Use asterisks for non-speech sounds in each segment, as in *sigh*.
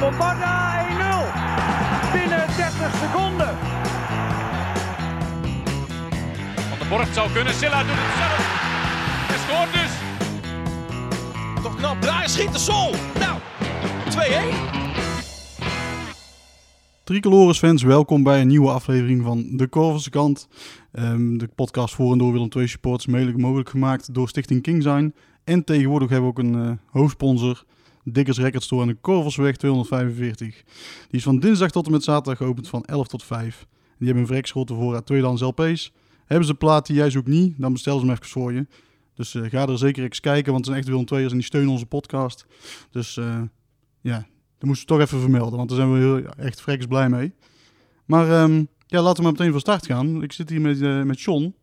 Bombarda 1-0. Binnen 30 seconden. Van de Borg zou kunnen. Silla doet het zelf. Hij scoort dus. Toch knap draaien, schiet de sol. Nou, 2-1. Tricolores fans, welkom bij een nieuwe aflevering van De Korverse Kant. Ehm, de podcast voor en door Willem II supporters mede mogelijk gemaakt door Stichting Kingzijn. En tegenwoordig hebben we ook een eh, hoofdsponsor, Dikkers Record Store aan de Korversweg 245. Die is van dinsdag tot en met zaterdag geopend van 11 tot 5. Die hebben een vreksgrote voorraad tweedehands LP's. Hebben ze plaat die jij zoekt niet, dan bestel ze hem even voor je. Dus eh, ga er zeker eens kijken, want het zijn echt Willem II'ers en die steunen onze podcast. Dus eh, ja, dat moesten we toch even vermelden, want daar zijn we heel, echt freks blij mee. Maar ehm, ja, laten we maar meteen van start gaan. Ik zit hier met, eh met John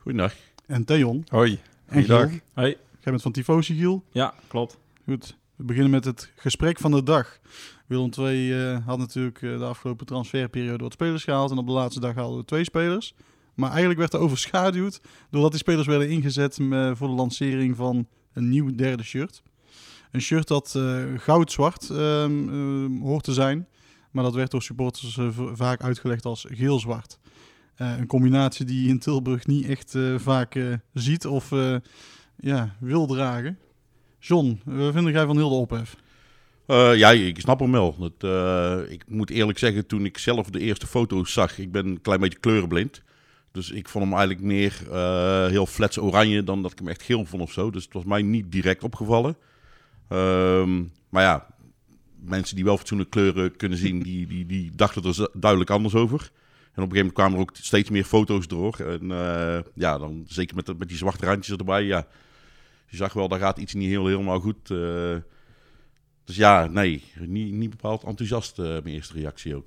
Goedendag. en Theon Hoi. en. Giel. Hoi. Jij bent van Tifosi, Giel. Ja, klopt. Goed, we beginnen met het gesprek van de dag. Willem II eh, had natuurlijk eh, de afgelopen transferperiode wat spelers gehaald. En op de laatste dag hadden we twee spelers. Maar eigenlijk werd er overschaduwd doordat die spelers werden ingezet eh, voor de lancering van een nieuw derde shirt. Een shirt dat eh, goud-zwart ehm, ehm, hoort te zijn. Maar dat werd door supporters vaak uitgelegd als geel-zwart. Een combinatie die je in Tilburg niet echt vaak ziet of ja, wil dragen. John, wat vind jij van heel de ophef? Eh, ja, ik snap hem wel. Het, eh, ik moet eerlijk zeggen, toen ik zelf de eerste foto's zag, ik ben een klein beetje kleurenblind. Dus ik vond hem eigenlijk meer eh, heel flats oranje dan dat ik hem echt geel vond of zo. Dus het was mij niet direct opgevallen. Ehm, maar ja, mensen die wel fatsoenlijke kleuren kunnen zien, die, die, die dachten er duidelijk anders over. En op een gegeven moment kwamen er ook steeds meer foto's door. En eh, ja, dan zeker met, met die zwarte randjes erbij, ja. Je zag wel, daar gaat iets niet heel, helemaal goed. eh. dus ja, nee, niet, niet bepaald enthousiast eh, mijn eerste reactie ook.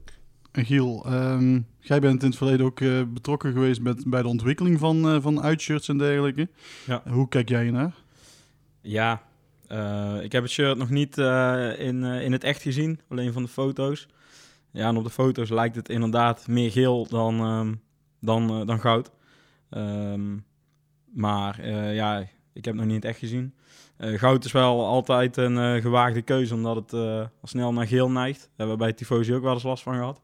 En Giel, ehm, jij bent in het verleden ook eh, betrokken geweest met, bij de ontwikkeling van, eh, van uitshirts en dergelijke. Ja. Hoe kijk jij naar? Ja, eh, ik heb het shirt nog niet eh, in, eh, in het echt gezien, alleen van de foto's. Ja, en op de foto's lijkt het inderdaad meer geel dan, ehm, dan, dan goud. Ehm, maar eh, ja, ik heb nog niet echt gezien. Eh, goud is wel altijd een eh, gewaagde keuze, omdat het eh, al snel naar geel neigt. Daar hebben we bij Tifosi ook wel eens last van gehad.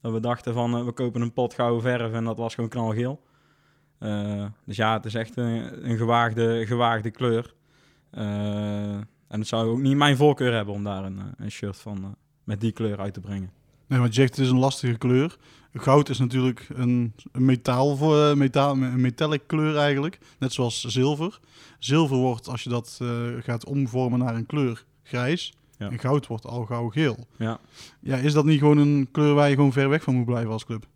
Dat we dachten van, we kopen een pot gouden verf en dat was gewoon knalgeel. Dus ja, het is echt een, gewaagde, gewaagde kleur. En het zou ook niet mijn voorkeur hebben om daar een, een shirt van met die kleur uit te brengen. Nee, want je zegt het is een lastige kleur. Goud is natuurlijk een, een metaal voor, eh, metaal, een metallic kleur eigenlijk. Net zoals zilver. Zilver wordt, als je dat eh, gaat omvormen naar een kleur, grijs. Ja. En goud wordt al gauw geel. Ja. Ja, is dat niet gewoon een kleur waar je gewoon ver weg van moet blijven als club?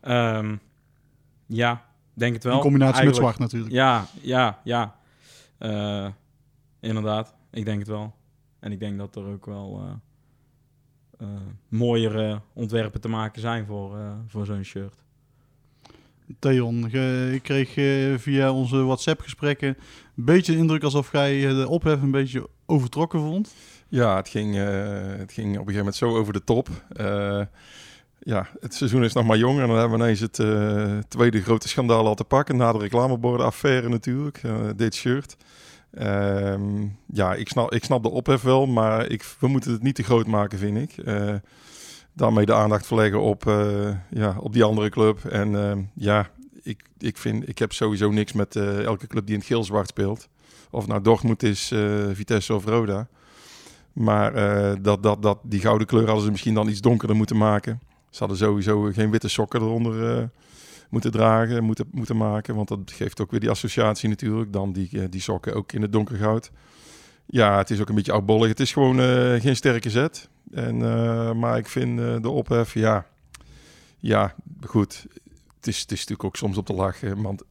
Ehm, ja, denk het wel. In combinatie met zwart natuurlijk. Ja, ja, ja. Eh, inderdaad, ik denk het wel. En ik denk dat er ook wel mooiere ontwerpen te maken zijn voor, eh, voor zo'n shirt. Theon, ik kreeg eh, via onze WhatsApp-gesprekken een beetje de indruk alsof jij eh, de ophef een beetje overtrokken vond. Ja, het ging, eh, het ging op een gegeven moment zo over de top. Eh, ja, het seizoen is nog maar jong en dan hebben we ineens het eh, tweede grote schandaal al te pakken. Na de reclameborden-affaire natuurlijk, eh, dit shirt. Ehm, ja, ik snap, ik snap de ophef wel, maar ik, we moeten het niet te groot maken, vind ik. Eh, daarmee de aandacht verleggen op, eh, ja, op die andere club. En ehm, ja, ik, ik, vind, ik heb sowieso niks met eh, elke club die in het geel-zwart speelt. Of nou Dortmund is, Vitesse of Roda. Maar dat, dat, dat, die gouden kleur hadden ze misschien dan iets donkerder moeten maken. Ze hadden sowieso geen witte sokken eronder moeten dragen, moeten, moeten maken. Want dat geeft ook weer die associatie natuurlijk. Dan die, eh, die sokken ook in het donkergoud. Ja, het is ook een beetje oudbollig. Het is gewoon eh, geen sterke zet. En, eh, maar ik vind de ophef, ja, ja, goed. Het is, het is natuurlijk ook soms op te lachen. Want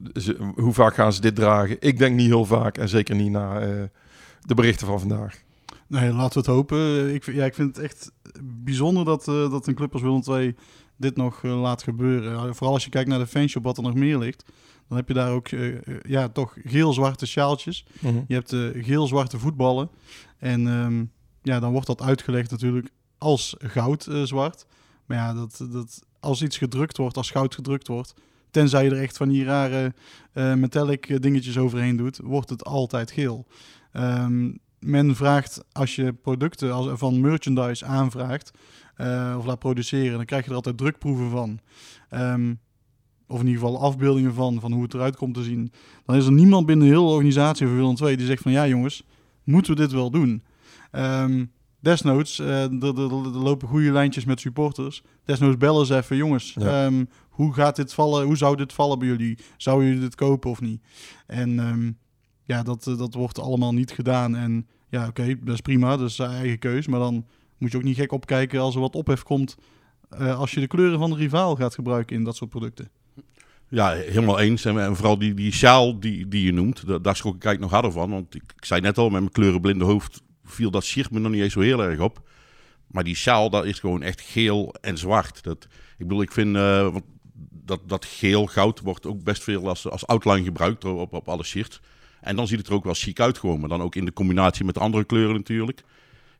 hoe vaak gaan ze dit dragen? Ik denk niet heel vaak. En zeker niet na de berichten van vandaag. Nee, laten we het hopen. Ik, ja, ik vind het echt bijzonder dat, dat een club als Willem II dit nog eh, laat gebeuren. Vooral als je kijkt naar de fanshop, wat er nog meer ligt. Dan heb je daar ook eh, eh, ja, toch geel-zwarte sjaaltjes. Je hebt geel-zwarte voetballen. En ehm, ja, dan wordt dat uitgelegd natuurlijk als goud-zwart. maar ja, dat, dat, als iets gedrukt wordt, als goud gedrukt wordt... tenzij je er echt van die rare metallic dingetjes overheen doet... wordt het altijd geel. Ehm, men vraagt als je producten als, van merchandise aanvraagt eh, of laat produceren, dan krijg je er altijd drukproeven van. Ehm, of in ieder geval afbeeldingen van, van hoe het eruit komt te zien. Dan is er niemand binnen de hele organisatie van Willem II die zegt van ja jongens, moeten we dit wel doen? Ehm desnoods, eh, er, er- er lopen goede lijntjes met supporters. Desnoods bellen ze even, jongens, Ja. ehm, hoe gaat dit vallen? Hoe zou dit vallen bij jullie? Zouden jullie dit kopen of niet? En ja, dat, eh, dat wordt allemaal niet gedaan. En ja, oké, dat is prima, dat is zijn eigen keus. Maar dan moet je ook niet gek opkijken als er wat ophef komt... eh, als je de kleuren van de rivaal gaat gebruiken in dat soort producten. Ja, helemaal eens. En, vooral die, die sjaal die, die je noemt, da- daar schrok ik eigenlijk nog harder van. Want ik, zei net al, met mijn kleurenblinde hoofd viel dat shirt me nog niet eens zo heel erg op. Maar die sjaal, dat is gewoon echt geel en zwart. Dat, ik bedoel, ik vind eh, dat, dat geel, goud wordt ook best veel als, als outline gebruikt op, op alle shirts. En dan ziet het er ook wel chic uit gewoon. Maar dan ook in de combinatie met de andere kleuren natuurlijk.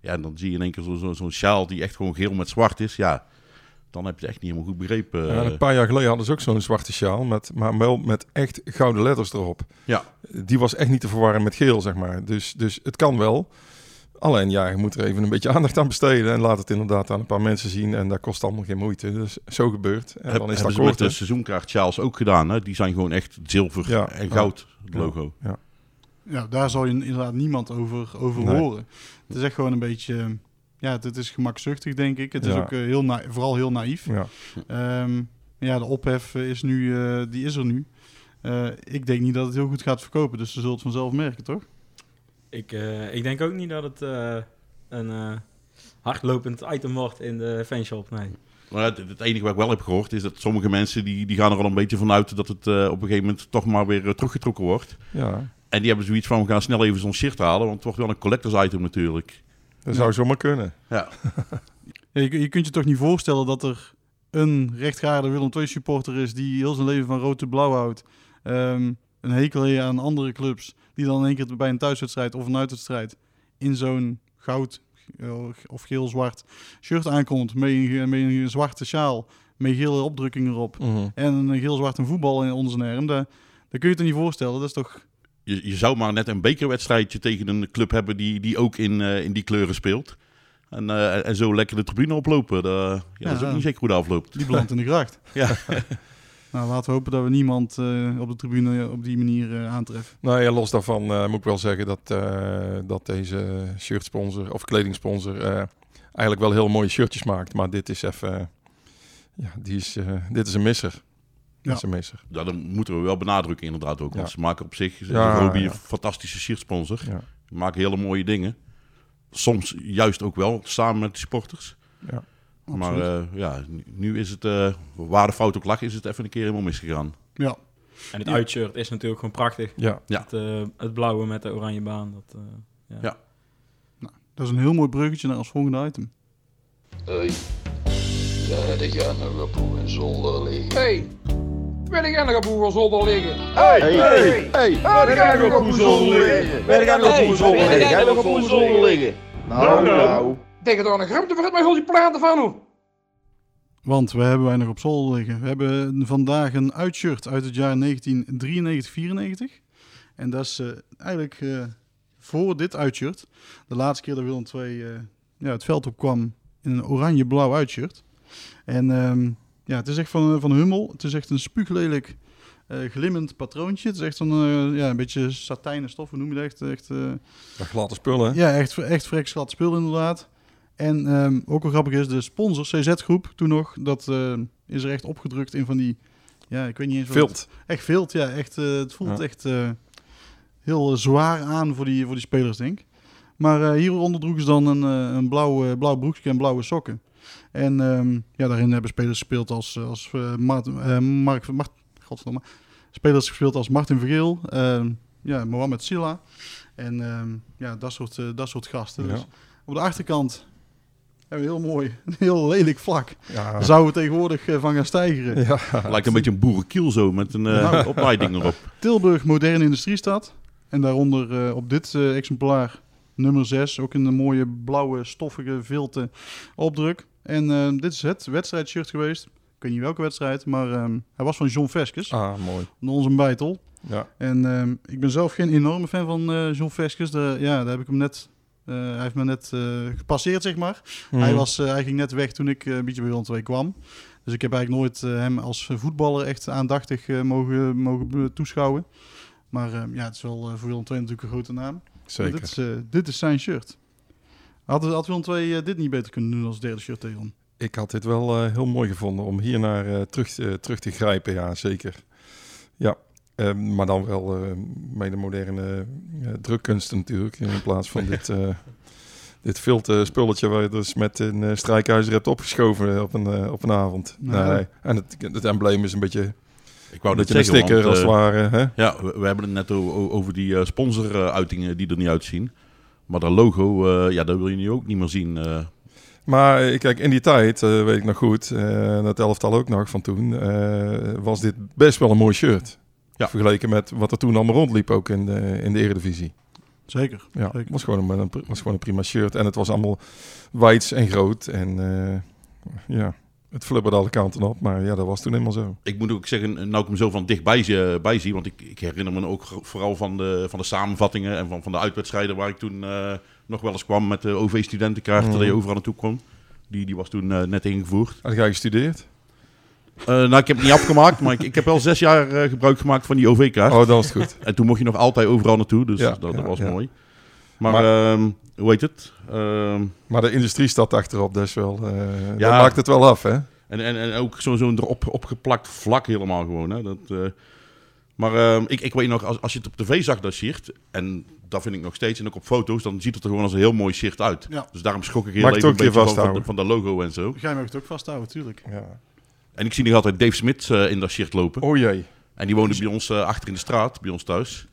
Ja, en dan zie je in één keer zo- zo- zo'n sjaal die echt gewoon geel met zwart is. Ja, dan heb je het echt niet helemaal goed begrepen. Ja, een paar jaar geleden hadden ze ook zo'n zwarte sjaal, met, maar wel met echt gouden letters erop. Ja. Die was echt niet te verwarren met geel, zeg maar. Dus, dus het kan wel. Alleen ja, je moet er even een beetje *laughs* aandacht aan besteden en laat het inderdaad aan een paar mensen zien. En dat kost allemaal geen moeite. Dus zo gebeurt. En Heb, dan is dat met de seizoenkaart Sjaals ook gedaan. Hè? Die zijn gewoon echt zilver Ja, en goud, het logo. Ja, daar zal je inderdaad niemand over, over Nee. horen. Het is echt gewoon een beetje... Ja, het is gemakzuchtig, denk ik. Het is Ja. ook eh, heel na vooral heel naïef. Ja. Ehm, ja, de ophef eh, is nu, eh, die is er nu. Eh, ik denk niet dat het heel goed gaat verkopen, dus ze zullen het vanzelf merken, toch? Ik, eh, ik denk ook niet dat het eh, een eh, hardlopend item wordt in de fanshop. Nee. Maar het, het enige wat ik wel heb gehoord is dat sommige mensen die, die gaan er al een beetje vanuit dat het eh, op een gegeven moment toch maar weer teruggetrokken wordt. ja, En die hebben zoiets van, we gaan snel even zo'n shirt halen, want het wordt wel een collectors item natuurlijk. dat zou zomaar kunnen. Ja, *laughs* Ja, je, je kunt je toch niet voorstellen dat er een rechtgaarde Willem II supporter is die heel zijn leven van rood en blauw houdt. Ehm, een hekel heeft aan andere clubs. Die dan in één keer bij een thuiswedstrijd of een uitwedstrijd in zo'n goud eh, of geel-zwart shirt aankomt. Met een, met een zwarte sjaal. Met gele opdrukking erop. Mhm. En een geel-zwart een voetbal in onder zijn arm. Dat, dat kun je je toch niet voorstellen. Dat is toch... je, je zou maar net een bekerwedstrijdje tegen een club hebben die, die ook in, eh, in die kleuren speelt. En, eh, en zo lekker de tribune oplopen. Dat, ja, dat is ook niet zeker hoe dat afloopt. Die belandt in de gracht. *laughs* Ja. *laughs* nou, laten we hopen dat we niemand eh, op de tribune op die manier eh, aantreffen. Nou ja, los daarvan eh, moet ik wel zeggen dat, eh, dat deze shirtsponsor of kledingsponsor eh, eigenlijk wel heel mooie shirtjes maakt. Maar dit is even, ja, die is, eh, dit is een misser. Ja. Ja, dat moeten we wel benadrukken inderdaad ook. Want Ja. ze maken op zich, Ja, ja. een fantastische shirtsponsor. Ja. Ze maken hele mooie dingen. Soms juist ook wel samen met de supporters. Ja. Maar eh, ja, nu- is het, eh, waar de fout ook lag, is het even een keer helemaal misgegaan. ja. En het Ja. uitshirt is natuurlijk gewoon prachtig. Ja, Ja. Het, eh, het blauwe met de oranje baan. Dat, eh, ja. Ja. Dat is een heel mooi bruggetje naar ons volgende item. Hoi, daar de gaan nog op hoe en zolder liggen. Hey, wil ik nog op hoeveel zolder liggen? Hey, hey, hey, ga ik op hoe zolder liggen? Ga ik op hoe zolder liggen? Ga ik op hoe zolder liggen? Nou, nou. Denk er een grote vergeet maar al die platen van hoe. Want we hebben wij nog op zolder liggen. We hebben vandaag een uitshirt uit het jaar 1993-94. En dat is eh, eigenlijk eh, voor dit uitshirt. De laatste keer dat Willem II eh, ja, het veld op kwam in een oranje-blauw uitshirt. En ehm, ja, het is echt van, van Hummel. Het is echt een spuuglelijk eh, glimmend patroontje. Het is echt zo'n eh, ja, een beetje satijnen stof. Hoe noem je dat? Echt, echt eh, dat gladde spullen. ja, echt, echt vrek schat spul inderdaad. En ehm, ook wel grappig is, de sponsor, CZ-groep, toen nog, dat eh, is er echt opgedrukt in van die, ja, ik weet niet eens wat Vilt. Echt vilt, ja. Echt, eh, het voelt Ja. echt eh, heel eh, zwaar aan voor die, voor die spelers, denk ik. Maar eh, hieronder droegen ze dan een, eh, een blauw, eh, blauw broekje en blauwe sokken. En ehm, ja, daarin hebben spelers gespeeld als, als eh, eh, Mark, Mart, godverdomme, spelers gespeeld als Martin Vergeel, ehm, ja, Mohamed Silla en ehm, ja, dat soort, eh, dat soort gasten. Ja. Dus op de achterkant hebben we heel mooi, *laughs* een heel lelijk vlak. Ja. Daar zouden we tegenwoordig eh, van gaan stijgeren. Ja. Lijkt een beetje een boerenkiel zo, met een eh Nou. opleiding erop. *laughs* Tilburg Moderne Industriestad. En daaronder eh, op dit eh, exemplaar nummer 6. Ook in een mooie blauwe stoffige vilte opdruk. En eh, dit is het wedstrijdshirt geweest. Ik weet niet welke wedstrijd, maar ehm, hij was van John Veskes. Ah, mooi. Van onze bijtel. Ja. En ehm, ik ben zelf geen enorme fan van eh John Veskes. De, ja, daar heb ik hem net... eh, hij heeft me net eh, gepasseerd, zeg maar. Mhm. Hij, was, hij ging net weg toen ik een beetje bij Willem II kwam. Dus ik heb eigenlijk nooit hem als voetballer echt aandachtig mogen, mogen toeschouwen. Maar ehm, ja, het is wel voor Willem II natuurlijk een grote naam. Zeker. Dit is, dit is zijn shirt. Had, had Willem II eh, dit niet beter kunnen doen als derde shirt tegen? Ik had dit wel eh, heel mooi gevonden om hier naar eh, terug, terug te grijpen, ja, zeker. Ja, eh, maar dan wel eh met de moderne eh, drukkunsten natuurlijk, in plaats van *laughs* dit, eh dit filte spulletje waar je dus met een strijkijzer hebt opgeschoven op een, op een avond. Nee. Nee. En het, het embleem is een beetje, Ik wou een net beetje een sticker want, als het ware. Hè? Ja, we, we hebben het net over die eh, sponsoruitingen die er niet uitzien. Maar dat logo, eh, ja, dat wil je nu ook niet meer zien. eh. Maar eh, kijk, in die tijd, eh, weet ik nog goed, eh dat elftal ook nog van toen, eh, was dit best wel een mooi shirt. Ja. Vergeleken met wat er toen allemaal rondliep ook in de, in de Eredivisie. Zeker. Ja, Zeker. het was gewoon, een, was gewoon een prima shirt. En het was allemaal wijds en groot. En eh, ja, het flubberde alle kanten op. Maar ja, dat was toen helemaal zo. Ik moet ook zeggen, nou ik hem zo van dichtbij zie, bij zie want ik, ik herinner me ook vooral van de, van de samenvattingen en van, van de uitwedstrijden waar ik toen eh, nog wel eens kwam met de OV-studentenkaart, Mhm. dat je overal naartoe kwam. Die, die was toen eh, net ingevoerd. Had jij gestudeerd? Eh, nou, ik heb het niet *laughs* afgemaakt, maar ik, ik heb wel zes jaar eh, gebruik gemaakt van die OV-kaart. Oh, is het goed. *laughs* En toen mocht je nog altijd overal naartoe, dus Ja, dat, dat ja, was ja. mooi. Maar, Maar- ehm, hoe heet het? Ehm, Maar de industriestad achterop, dat is wel... eh dat Ja. maakt het wel af, hè? En, en, en ook zo- zo'n erop opgeplakt vlak helemaal gewoon. Hè? Dat, eh, maar ehm, ik, ik weet nog, als, als je het op tv zag, dat shirt, en dat vind ik nog steeds, en ook op foto's, dan ziet het er gewoon als een heel mooi shirt uit. Ja. Dus daarom schrok ik heel even een ook een beetje van, van, de, van logo en zo. Jij mag het ook vasthouden, tuurlijk. Ja. En ik zie nog altijd Dave Smith eh, in dat shirt lopen. Oh jee. En die woonde bij ons achter in de straat, bij ons thuis.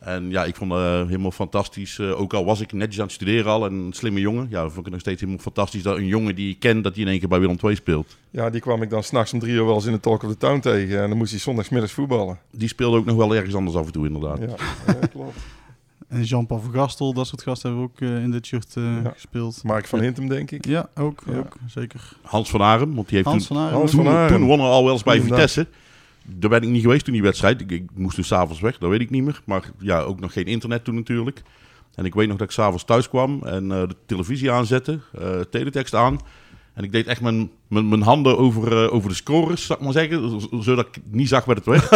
En ja, ik vond het eh, helemaal fantastisch. Eh, ook al was ik netjes aan het studeren al en een slimme jongen. Ja, vond ik het nog steeds helemaal fantastisch dat een jongen die ik ken, dat hij in één keer bij Willem II speelt. Ja, die kwam ik dan s'nachts om drie uur wel eens in de Talk of the Town tegen. En dan moest hij zondagsmiddags voetballen. Die speelde ook nog wel ergens anders af en toe inderdaad. Ja, ja klopt. *laughs* En Jean-Paul van Gastel, dat soort gasten hebben ook eh, in dit shirt eh, Ja. gespeeld. Mark van Hintem, denk ik. Ja, ook, Ja. ook zeker. Hans van Arem, want die heeft Hans toen, van toen, Arem. toen won er al wel eens bij Inderdaad. Vitesse. Daar ben ik niet geweest toen die wedstrijd. Ik, ik moest dus s'avonds weg, dat weet ik niet meer. Maar ja, ook nog geen internet toen natuurlijk. En ik weet nog dat ik s'avonds thuis kwam en eh, de televisie aanzette, eh teletext aan. En ik deed echt mijn, mijn, mijn handen over, eh, over de scores, zal ik maar zeggen. Zodat ik niet zag waar het werd.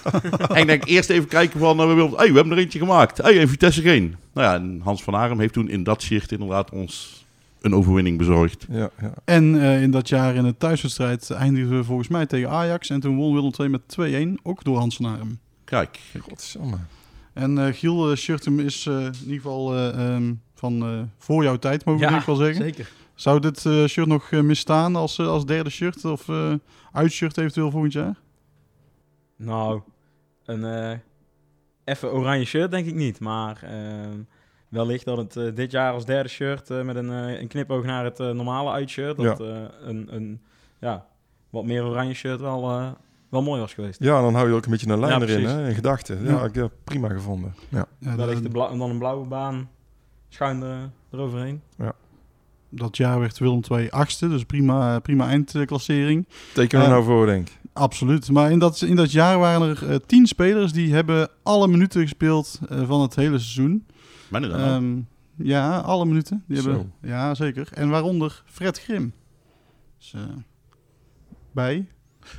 *laughs* en ik denk eerst even kijken van, we, hey, we hebben er eentje gemaakt. Hey, en Vitesse geen. Nou ja, en Hans van Arem heeft toen in dat shirt inderdaad ons een overwinning bezorgd. Ja, ja. En eh, in dat jaar in de thuiswedstrijd eindigden we volgens mij tegen Ajax. En toen won Willem II met 2-1, ook door Hans van Arem. Kijk, Godsamme. En eh Giel uh, Shirtum is eh, in ieder geval eh, ehm, van eh, voor jouw tijd, mogen we Ja, ik wel zeggen. zeker. Zou dit eh, shirt nog eh, misstaan als, eh, als derde shirt of eh uitshirt eventueel volgend jaar? Nou, een eh even oranje shirt denk ik niet. Maar ehm, wellicht dat het eh, dit jaar als derde shirt eh, met een, eh, een knipoog naar het normale uitshirt... dat eh, een, een ja, wat meer oranje shirt wel, wel mooi was geweest. Ja, dan hou je ook een beetje een lijn Ja, erin, hè, in gedachten. Ja, Ja. ik heb prima gevonden. Ja. Ja, wellicht de bla- dan een blauwe baan schuin er, eroverheen. dat jaar werd Willem II achtste, dus prima, prima eindklassering. Teken er Eh, nou voor, denk ik. Absoluut. Maar in dat, in dat jaar waren er tien spelers die hebben alle minuten gespeeld van het hele seizoen. Dan? Ehm, ja, alle minuten. Die Zo. hebben, ja, zeker. En waaronder Fred Grim. Dus, eh, bij.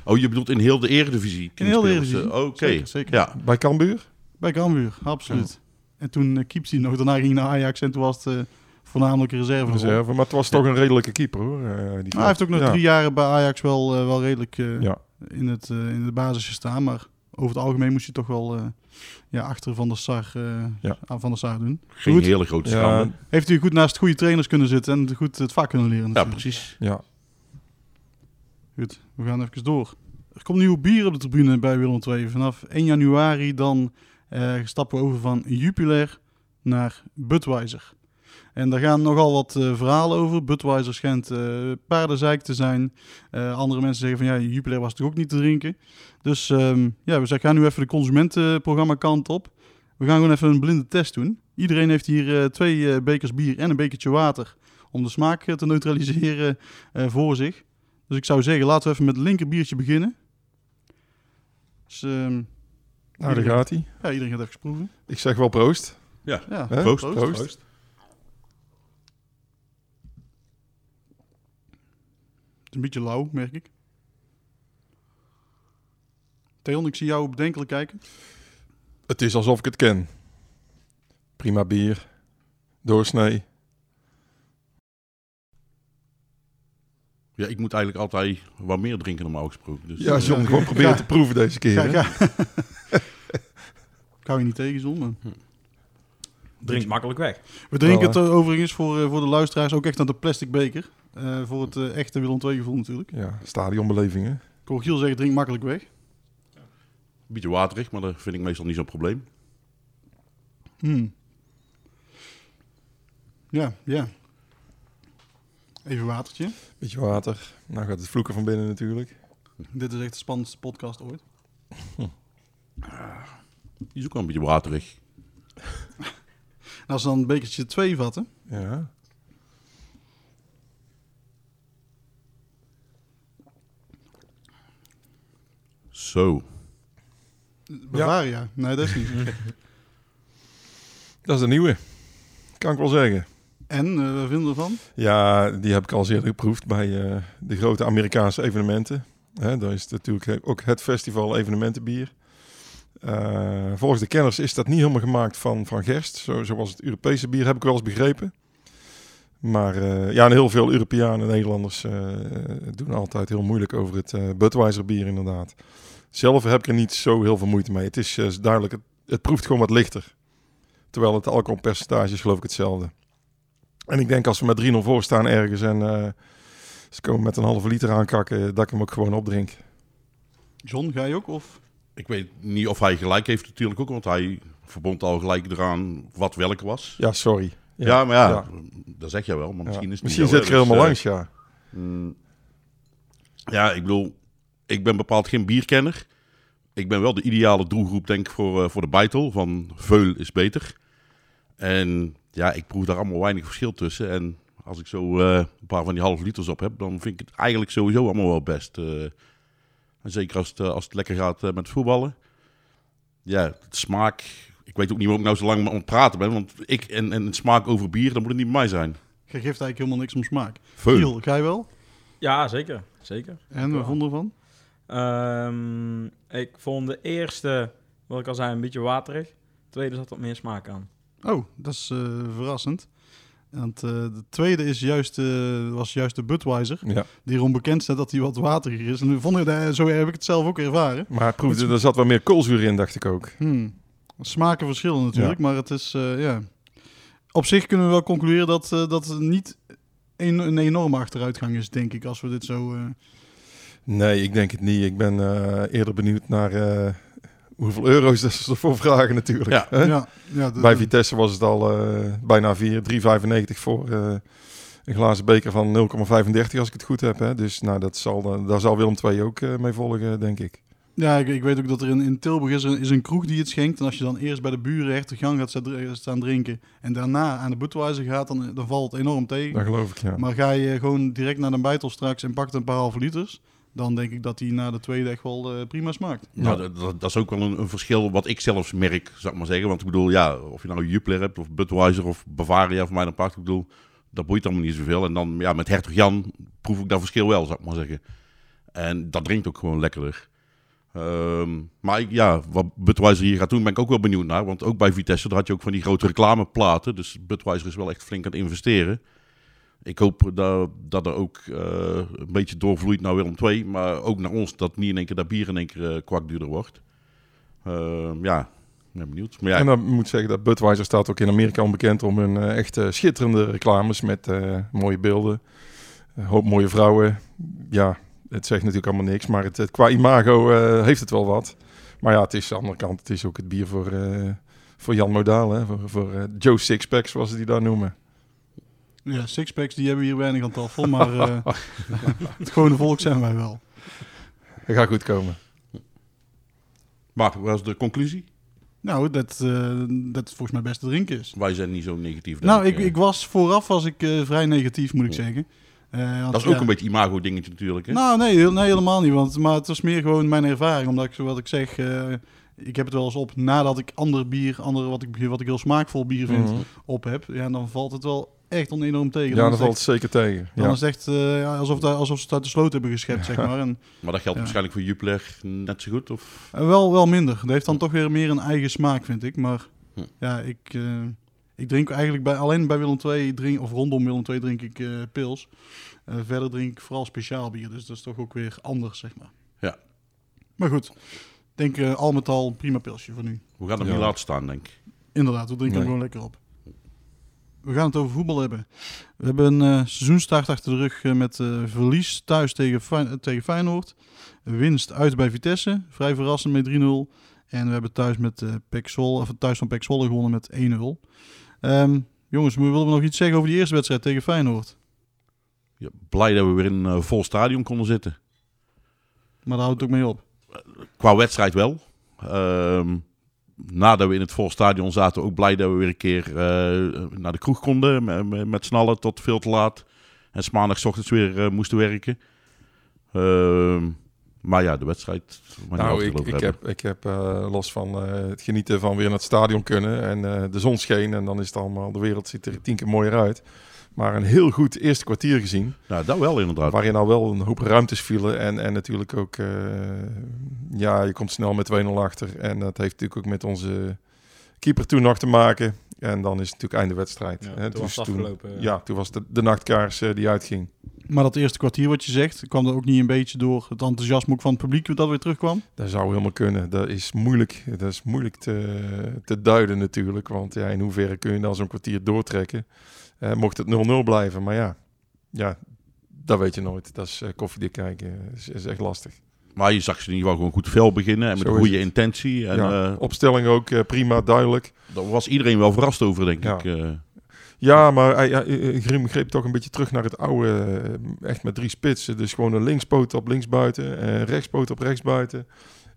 Oh, je bedoelt in heel de eredivisie? In heel de Eredivisie. Oké, Zeker, zeker. ja. Bij Cambuur? Bij Cambuur, absoluut. En toen uh, keepte hij nog. Daarna ging hij naar Ajax en toen was het eh, voornamelijk een reserve. Reserve. Maar het was toch een redelijke keeper, hoor. eh, die Maar hij heeft ook nog Ja. drie jaren bij Ajax wel, eh, wel redelijk eh, Ja. in, het, eh, in de basis gestaan. Maar over het algemeen moest je toch wel eh, ja, achter Van der Sar, eh, Ja. Van der Sar doen. Geen Goed. hele grote Ja, schande. Heeft u goed naast goede trainers kunnen zitten en goed het vak kunnen leren. Ja, precies. ja. Goed, we gaan even door. Er komt nieuw bier op de tribune bij Willem II. Vanaf 1 januari dan eh, stappen we over van Jupiler naar Budweiser. En daar gaan nogal wat eh, verhalen over. Budweiser schijnt eh paardenzeik te zijn. Eh, andere mensen zeggen van ja, Jupiler was toch ook niet te drinken. Dus ehm, ja, we gaan nu even de consumentenprogramma kant op. We gaan gewoon even een blinde test doen. Iedereen heeft hier eh, twee eh, bekers bier en een bekertje water. Om de smaak te neutraliseren eh, voor zich. Dus ik zou zeggen, laten we even met het linker biertje beginnen. Dus, ehm, Nou, daar gaat hij. Ja, iedereen gaat even proeven. Ik zeg wel proost. Ja, Ja, Hè? proost. proost. Proost. proost. Is een beetje lauw, merk ik. Theon, ik zie jou bedenkelijk kijken. Het is alsof ik het ken. Prima bier. Doorsnee. Ja, ik moet eigenlijk altijd wat meer drinken normaal gesproken. Dus, Ja, John, gewoon proberen Ja. te proeven deze keer. Ga. *laughs* ik hou je niet tegen, John. maar- Drinkt makkelijk weg. We drinken het eh, overigens voor, eh, voor de luisteraars ook echt aan de plastic beker. Eh, voor het eh, echte Willem II gevoel natuurlijk. Ja, stadionbelevingen. Ik hoor Giel zeggen, drink makkelijk weg. Een beetje waterig, maar dat vind ik meestal niet zo'n probleem. Hmm. Ja, ja. Even watertje. Beetje water. Nou gaat het vloeken van binnen natuurlijk. Dit is echt de spannendste podcast ooit. Die is ook wel een beetje waterig. *laughs* En als dan een bekertje twee vatten. Ja. Zo. Bavaria. Nee, dat is niet. *laughs* Dat is een nieuwe. Kan ik wel zeggen. en, eh wat vinden we ervan? Ja, die heb ik al eerder geproefd bij eh, de grote Amerikaanse evenementen. Hè, daar is natuurlijk ook het festival evenementenbier. Eh, volgens de kenners is dat niet helemaal gemaakt van, van gerst, zo, zoals het Europese bier, heb ik wel eens begrepen. Maar eh, ja, heel veel Europeanen en Nederlanders eh, doen altijd heel moeilijk over het Budweiser bier inderdaad. Zelf heb ik er niet zo heel veel moeite mee. Het is duidelijk, het, het proeft gewoon wat lichter. Terwijl het alcoholpercentage is geloof ik hetzelfde. En ik denk als we met 3-0 voor staan ergens en ze komen met een halve liter aankakken, dat ik hem ook gewoon opdrink. John, ga je ook? Of? Ik weet niet of hij gelijk heeft natuurlijk ook, want hij verbond al gelijk eraan wat welk was. Ja, sorry. Ja, maar ja, Ja. dat zeg jij wel. Maar Ja. misschien is het Misschien zit er helemaal dus, langs, ja. eh, mm, ja, ik bedoel, ik ben bepaald geen bierkenner. Ik ben wel de ideale doelgroep, denk ik, voor, eh, voor de Beitel. Van Veul is beter. En ja, ik proef daar allemaal weinig verschil tussen. En als ik zo eh, een paar van die halve liters op heb, dan vind ik het eigenlijk sowieso allemaal wel best. eh. En zeker als het, eh, als het lekker gaat eh, met voetballen. Ja, het smaak. Ik weet ook niet waarom ik nou zo lang aan het praten ben. Want ik en, en het smaak over bier, dan moet het niet bij mij zijn. Je geeft eigenlijk helemaal niks om smaak. Veul. Giel, ga je wel? Ja, zeker. Zeker. En wat vonden we ervan? Ehm, ik vond de eerste, wat ik al zei, een beetje waterig. De tweede zat wat meer smaak aan. Oh, dat is eh, verrassend. Want eh, de tweede is juist, eh, was juist de Budweiser. ja. Die erom bekend staat dat hij wat wateriger is. En vond ik, dat- zo heb ik het zelf ook ervaren. Maar het proefde, er zat wat meer koolzuur in, dacht ik ook. Hmm. Smaken verschillen natuurlijk, maar het is, eh, ja... Op zich kunnen we wel concluderen dat, dat het niet een, een enorme achteruitgang is, denk ik, als we dit zo... Nee, ik denk het niet. Ik ben eerder benieuwd naar hoeveel euro's dat ze ervoor vragen natuurlijk. Ja. hè? ja, ja, de- Bij Vitesse was het al eh, bijna 4, 3,95 voor eh, een glazen beker van 0,35 als ik het goed heb. Hè? Dus nou, dat zal, dan- daar zal Willem II ook eh, mee volgen, denk ik. Ja, ik, ik weet ook dat er in, in Tilburg is, is een kroeg die het schenkt. En als je dan eerst bij de buren echt de gang gaat sta- staan drinken en daarna aan de Budweiser gaat, dan, dan valt het enorm tegen. Dat geloof ik, ja. Maar ga je gewoon direct naar de bijtel straks en pakt een paar halve liters, dan denk ik dat die na de tweede echt wel eh, prima smaakt. Nou, dat, dat, dat is ook wel een, een verschil wat ik zelfs merk, zou ik maar zeggen. Want ik bedoel, ja, of je nou Jupiler hebt of Budweiser of Bavaria voor mij dan pakt. Ik bedoel, dat boeit allemaal niet zoveel. En dan ja, met Hertog Jan proef ik dat verschil wel, zou ik maar zeggen. En dat drinkt ook gewoon lekkerder. Ehm, maar ik- ja, wat Budweiser hier gaat doen, ben ik ook wel benieuwd naar. Want ook bij Vitesse, daar had je ook van die grote reclameplaten. Dus Budweiser is wel echt flink aan het investeren. Ik hoop dat, dat er ook eh, een beetje doorvloeit naar Willem II. Maar ook naar ons, dat niet in één keer dat bier in één keer eh, kwakduurder wordt. Ehm, ja, ben benieuwd. Maar ja, En dan moet zeggen dat Budweiser staat ook in Amerika onbekend om hun eh, echt schitterende reclames met mooie beelden. Een hoop mooie vrouwen. Ja, het zegt natuurlijk allemaal niks, maar het, qua imago heeft het wel wat. Maar ja, het is aan de andere kant, het is ook het bier voor, voor Jan Modaal, hè? voor, voor Joe Sixpack, zoals ze die daar noemen. Ja, sixpacks die hebben we hier weinig aan tafel, maar eh, *laughs* het gewone volk zijn wij wel. Dat gaat goed komen. maar wat was de conclusie? Nou, dat, eh, dat het volgens mij best te drinken is. Wij zijn niet zo negatief. Nou, ik, eh. ik was vooraf was ik eh, vrij negatief, moet ik Ja. zeggen. Eh, want, Dat is ook ja, een beetje imago dingetje natuurlijk. Hè? Nou, nee, heel- nee, helemaal niet. Want, maar het was meer gewoon mijn ervaring. Omdat ik, wat ik zeg, eh, ik heb het wel eens op nadat ik ander bier, andere wat ik, wat ik heel smaakvol bier vind, Mhm. op heb. Ja, dan valt het wel echt on- enorm tegen. Ja, Dan dat valt echt- zeker tegen. Dan Ja. is het echt eh, ja, alsof, dat, alsof ze het uit de sloot hebben geschept, zeg maar. En, Maar dat geldt Ja. waarschijnlijk voor Jupiler net zo goed. Of? eh, wel, wel minder. Het heeft dan toch weer meer een eigen smaak, vind ik. Maar Hm. ja, ik, eh, ik drink eigenlijk bij, alleen bij Willem II, drink, of rondom Willem II drink ik eh, pils. Verder drink ik vooral speciaal bier. Dus dat is toch ook weer anders, zeg maar. Ja. Maar goed, ik denk eh, al met al een prima pilsje voor nu. We gaan hem Ja. niet laten staan, denk ik. Inderdaad, we drinken Nee. hem gewoon lekker op. We gaan het over voetbal hebben. We hebben een eh, seizoenstart achter de rug eh, met eh, verlies thuis tegen, tegen Feyenoord. Winst uit bij Vitesse, vrij verrassend met 3-0. En we hebben thuis, met, Pek Zwolle- of thuis van Pek Zwolle gewonnen met 1-0. Ehm, jongens, we willen we nog iets zeggen over die eerste wedstrijd tegen Feyenoord? Ja, blij dat we weer in een vol stadion konden zitten. Maar daar houdt het ook mee op. Qua wedstrijd wel. Ehm, nadat we in het vol stadion zaten, ook blij dat we weer een keer eh, naar de kroeg konden. Met, met, snallen tot veel te laat. En 's maandags 's ochtends weer eh, moesten werken. Ehm, maar ja, de wedstrijd. Nou, ik, ik heb, ik heb eh, los van het genieten van weer naar het stadion kunnen en de zon scheen en dan is het allemaal, de wereld ziet er tien keer mooier uit. Maar een heel goed eerste kwartier gezien, Ja, dat wel inderdaad. waarin al wel een hoop ruimtes vielen en, en natuurlijk ook, eh, ja, je komt snel met 2-0 achter en dat heeft natuurlijk ook met onze keeper toen nog te maken. En dan is het natuurlijk einde wedstrijd. Ja, hè. toen was het toen, afgelopen, ja. ja, toen was de, de nachtkaars eh, die uitging. Maar dat eerste kwartier wat je zegt, kwam er ook niet een beetje door het enthousiasme ook van het publiek dat weer terugkwam? Dat zou helemaal kunnen. Dat is moeilijk, dat is moeilijk te, te duiden natuurlijk. Want ja, in hoeverre kun je dan zo'n kwartier doortrekken? Eh, mocht het 0-0 blijven, maar ja, ja, dat weet je nooit. Dat is eh, koffiedik kijken, is, is echt lastig. Maar je zag ze in ieder geval gewoon goed fel beginnen. En met Zo een goede intentie. En ja, eh, opstelling ook prima, duidelijk. daar was iedereen wel verrast over, denk Ja. ik. Ja, maar hij, hij- Grim greep toch een beetje terug naar het oude. Echt met drie spitsen. Dus gewoon een linkspoot op linksbuiten. En rechtspoot op rechtsbuiten.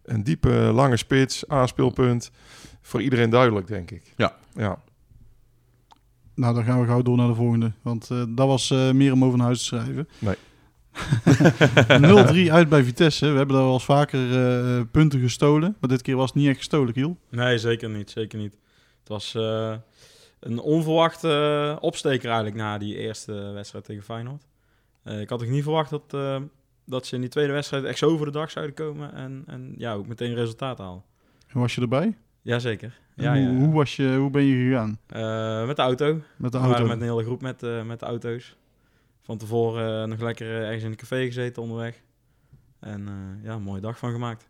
Een diepe, lange spits. A-speelpunt. Voor iedereen duidelijk, denk ik. Ja. Ja. Nou, dan gaan we gauw door naar de volgende. Want eh, dat was eh, meer om over naar huis te schrijven. Nee. *laughs* 0-3 uit bij Vitesse. We hebben daar wel eens vaker eh, punten gestolen. Maar dit keer was het niet echt gestolen, Kiel. Nee, zeker niet. Zeker niet. Het was eh, een onverwachte opsteker eigenlijk na die eerste wedstrijd tegen Feyenoord. Eh, ik had ook niet verwacht dat, eh, dat ze in die tweede wedstrijd echt zo over de dag zouden komen. En, en ja, ook meteen resultaat halen. En was je erbij? Jazeker. Ja, hoe, ja. hoe, was je, hoe ben je gegaan? Eh, met de auto. Met de We auto? waren met een hele groep met, eh, met de auto's. Van tevoren eh, nog lekker ergens in een café gezeten onderweg. En eh, ja, een mooie dag van gemaakt.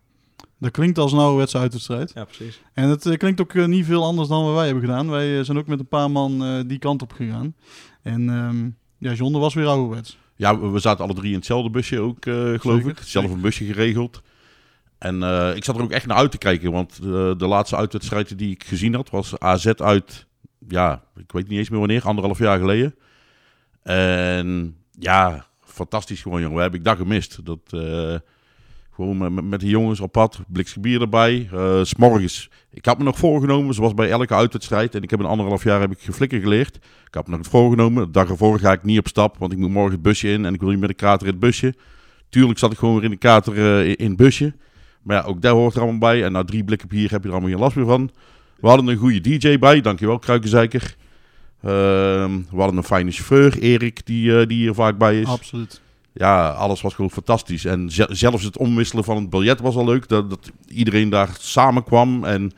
Dat klinkt als een ouderwetse uitwedstrijd. Ja, precies. En het klinkt ook niet veel anders dan wat wij hebben gedaan. Wij zijn ook met een paar man eh, die kant op gegaan. En ehm ja, John, was weer ouderwets. Ja, we we zaten alle drie in hetzelfde busje ook, eh, geloof Zeker, ik. Zelf een busje geregeld. En eh, ik zat er ook echt naar uit te kijken. Want eh, de laatste uitwedstrijd die ik gezien had was AZ uit... Ja, ik weet niet eens meer wanneer. Anderhalf jaar geleden. En ja, fantastisch gewoon, jongen. We hebben ik dat gemist. Dat, eh, gewoon met, de jongens op pad. Blikse bier erbij. 's S'morgens. Ik had me nog voorgenomen, zoals bij elke uitwedstrijd. En ik heb een anderhalf jaar heb ik geflikker geleerd. Ik had me nog voorgenomen. De dag ervoor ga ik niet op stap. Want ik moet morgen het busje in. En ik wil niet met de kater in het busje. Tuurlijk zat ik gewoon weer in de kater in het busje. Maar ja, ook daar hoort er allemaal bij. En na drie blikken bier heb je er allemaal geen last meer van. We hadden een goede DJ bij. Dankjewel, Kruikenzeiker. Ehm, we hadden een fijne chauffeur, Erik, die, eh, die hier vaak bij is. Absoluut. Ja, alles was gewoon fantastisch. En ze- zelfs het omwisselen van het biljet was al leuk. Dat, dat iedereen daar samenkwam. En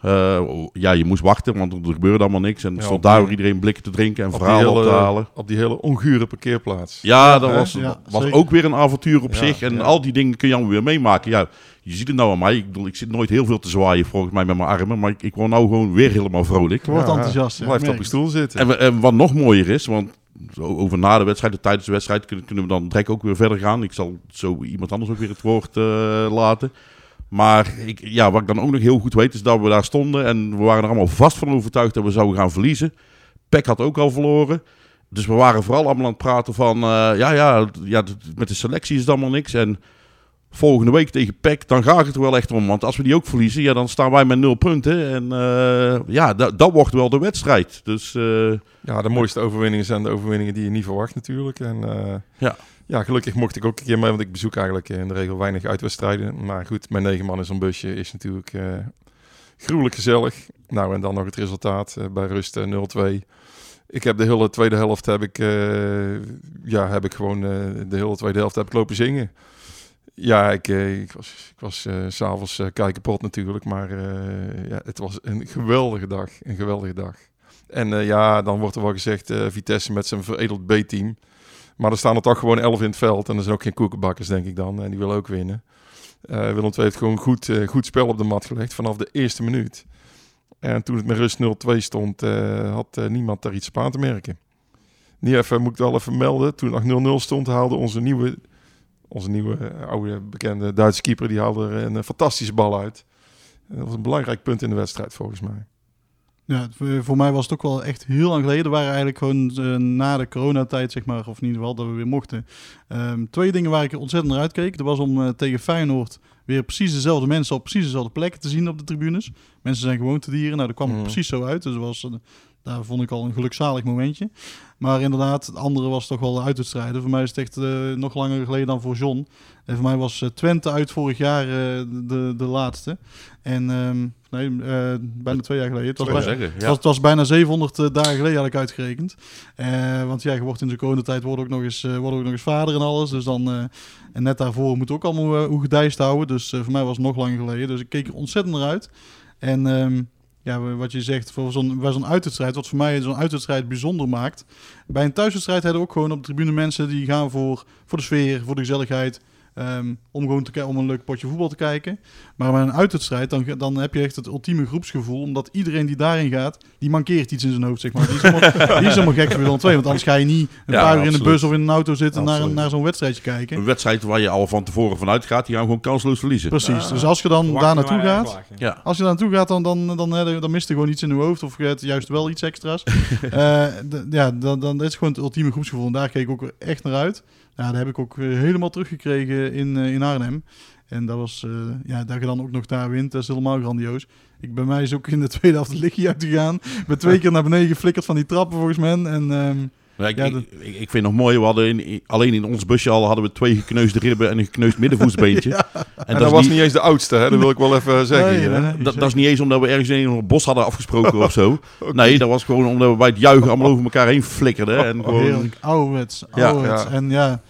eh, ja, je moest wachten, want er gebeurde allemaal niks. En er Ja, stond daar die- iedereen blikken te drinken en verhalen op te halen. op die hele ongure parkeerplaats. Ja, dat hè? was, Ja, was zeker. ook weer een avontuur op Ja, zich. En ja. al die dingen kun je allemaal weer meemaken. Ja, je ziet het nou aan mij. Ik bedoel, ik zit nooit heel veel te zwaaien volgens mij met mijn armen. Maar ik, ik word nou gewoon weer helemaal vrolijk. Je wordt Ja, enthousiast. ja, Blijf ik op je stoel zitten. En, en wat nog mooier is, want zo over na de wedstrijd, of tijdens de wedstrijd, kunnen, kunnen we dan direct ook weer verder gaan. Ik zal zo iemand anders ook weer het woord eh, laten. Maar ik, ja, wat ik dan ook nog heel goed weet, is dat we daar stonden en we waren er allemaal vast van overtuigd dat we zouden gaan verliezen. Peck had ook al verloren. Dus we waren vooral allemaal aan het praten van, eh, ja, ja, ja, met de selectie is het allemaal niks. En volgende week tegen PEC, dan gaat het er wel echt om. Want als we die ook verliezen, ja, dan staan wij met nul punten. En eh, ja, dat, wordt wel de wedstrijd. Dus eh, Ja, de mooiste overwinningen zijn de overwinningen die je niet verwacht natuurlijk. En Ja. Ja, gelukkig mocht ik ook een keer mee, want ik bezoek eigenlijk in de regel weinig uitwedstrijden. Maar goed, met negen man in zo'n busje is natuurlijk eh gruwelijk gezellig. Nou, en dan nog het resultaat eh, bij rust eh, 0-2. Ik heb de hele tweede helft heb ik, eh, ja, heb ik gewoon eh, de hele tweede helft heb ik lopen zingen. Ja, ik, eh, ik was, ik was eh, s'avonds uh, kei kapot natuurlijk, maar eh, ja, het was een geweldige dag, een geweldige dag. En eh, ja, dan wordt er wel gezegd, eh, Vitesse met zijn veredeld B-team. Maar er staan er toch gewoon elf in het veld en er zijn ook geen koekenbakkers, denk ik dan. En die willen ook winnen. Eh Willem II heeft gewoon goed, eh, goed spel op de mat gelegd vanaf de eerste minuut. En toen het met rust 0-2 stond, eh, had niemand daar iets op aan te merken. Nu even, moet ik wel even melden, toen het nog 0-0 stond, haalde onze nieuwe, onze nieuwe oude bekende Duitse keeper, die haalde een fantastische bal uit. Dat was een belangrijk punt in de wedstrijd volgens mij. Ja, voor- voor mij was het ook wel echt heel lang geleden. We waren eigenlijk gewoon eh, na de coronatijd, zeg maar, of in ieder geval dat we weer mochten. Ehm, twee dingen waar ik ontzettend naar uitkeek. Er was om eh, tegen Feyenoord weer precies dezelfde mensen op precies dezelfde plekken te zien op de tribunes. Mensen zijn gewoon te dieren. Nou, dat kwam Mhm. precies zo uit. Dus dat was, eh, daar vond ik al een gelukzalig momentje. Maar inderdaad, het andere was toch wel de uitwedstrijden. Voor mij is het echt eh, nog langer geleden dan voor John. En voor mij was eh, Twente uit vorig jaar eh, de, de laatste. En ehm, nee, bijna twee jaar geleden. Het was, ik wil bij- zeggen, het, ja. was, het was bijna 700 eh, dagen geleden had ik uitgerekend. Want ja, je wordt in de coronatijd wordt ook nog eens, wordt ook nog eens vader en alles. Dus dan, en net daarvoor moet ook allemaal hoe gedijst houden. Dus voor mij was het nog langer geleden. Dus ik keek er ontzettend naar uit. En ehm, ja, wat je zegt, voor zo'n, bij zo'n uitwedstrijd, wat voor mij zo'n uitwedstrijd bijzonder maakt. Bij een thuiswedstrijd hebben we ook gewoon op de tribune mensen die gaan voor, voor de sfeer, voor de gezelligheid. Ehm, om gewoon te, om een leuk potje voetbal te kijken. Maar bij een uitwedstrijd, dan, dan heb je echt het ultieme groepsgevoel. Omdat iedereen die daarin gaat, die mankeert iets in zijn hoofd, zeg maar. Die is helemaal, *laughs* die is helemaal gek voor Willem II. Want anders ga je niet een Ja, paar uur in de bus of in een auto zitten naar, Absoluut. naar zo'n wedstrijdje kijken. Een wedstrijd waar je al van tevoren vanuit gaat, die gaan we gewoon kansloos verliezen. Precies. Dus als je dan daar naartoe gaat, Ja. als je daar naartoe gaat, dan, dan, dan, dan, dan mist er gewoon iets in je hoofd. Of je hebt juist wel iets extra's. *laughs* Eh, d- ja, dan, dan is het gewoon het ultieme groepsgevoel. En daar keek ik ook echt naar uit. Ja, dat heb ik ook weer helemaal teruggekregen in, eh, in Arnhem. En dat was, eh, ja, dat je dan ook nog daar wint, dat is helemaal grandioos. Ik, bij mij is ook in de *laughs* tweede helft het lichtje uitgegaan. Ik ben twee keer naar beneden geflikkerd van die trappen volgens mij. En ehm, Ja, ik, Ja, ik, dat- ik, ik vind het nog mooi, we hadden in, alleen in ons busje al hadden we twee gekneusde ribben en een gekneusd middenvoetsbeentje. *laughs* En, En, dat, dat, was niet niet, eens de oudste, hè? dat wil ik wel even zeggen. Nee, hier, hè. nee, nee, dat, dat is niet eens omdat we ergens in een bos hadden afgesproken of zo. *laughs* Nee, dat was gewoon omdat we bij het juichen allemaal over elkaar heen flikkerden. En gewoon, Heerlijk, ouderwets, Ja, ouderwets. ja. En ja,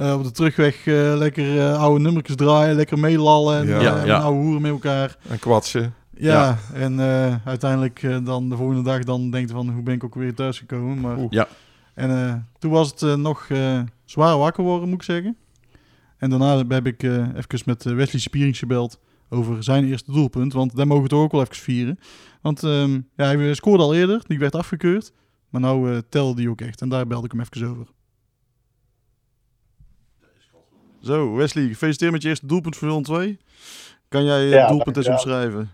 eh, op de terugweg eh, lekker eh, oude nummertjes draaien, lekker meelallen en Ja. oude hoeren met elkaar. En kwatsen. Ja, en eh, uiteindelijk eh, dan de volgende dag dan denkt van hoe ben ik ook weer thuis gekomen. Maar, Oeh. Ja. En eh, toen was het nog eh, zwaar wakker worden, moet ik zeggen. En daarna heb ik eh even met Wesley Spierings gebeld over zijn eerste doelpunt. Want daar mogen we toch ook wel even vieren. Want ehm, ja, hij scoorde al eerder, die werd afgekeurd. Maar nou telde die ook echt. En daar belde ik hem even over. Zo, Wesley, gefeliciteerd met je eerste doelpunt voor Willem 2. Kan jij het Ja, doelpunt eens omschrijven?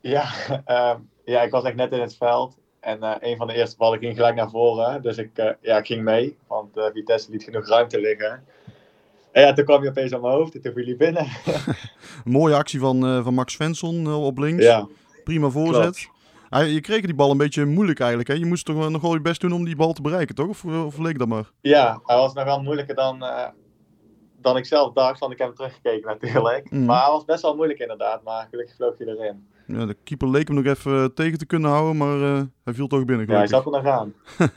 Ja, *laughs* ehm, ja, ik was echt net in het veld. En eh, een van de eerste ballen ging gelijk naar voren. Dus ik, eh, ja, ik ging mee, want eh, Vitesse liet genoeg ruimte liggen. En ja, toen kwam je opeens aan mijn hoofd en toen viel hij binnen. *laughs* Mooie actie van, eh, van Max Svensson eh, op links. ja, Prima voorzet. Je kreeg die bal een beetje moeilijk eigenlijk. Hè? Je moest toch nog wel je best doen om die bal te bereiken, toch? Of, of leek dat maar? ja, hij was nog wel moeilijker dan, eh, dan ik zelf dacht, want ik heb hem teruggekeken natuurlijk. Mhm. Maar hij was best wel moeilijk inderdaad, maar gelukkig vloog hij erin. Ja, de keeper leek hem nog even eh, tegen te kunnen houden, maar eh, hij viel toch binnen. Ja, hij zat er nog aan.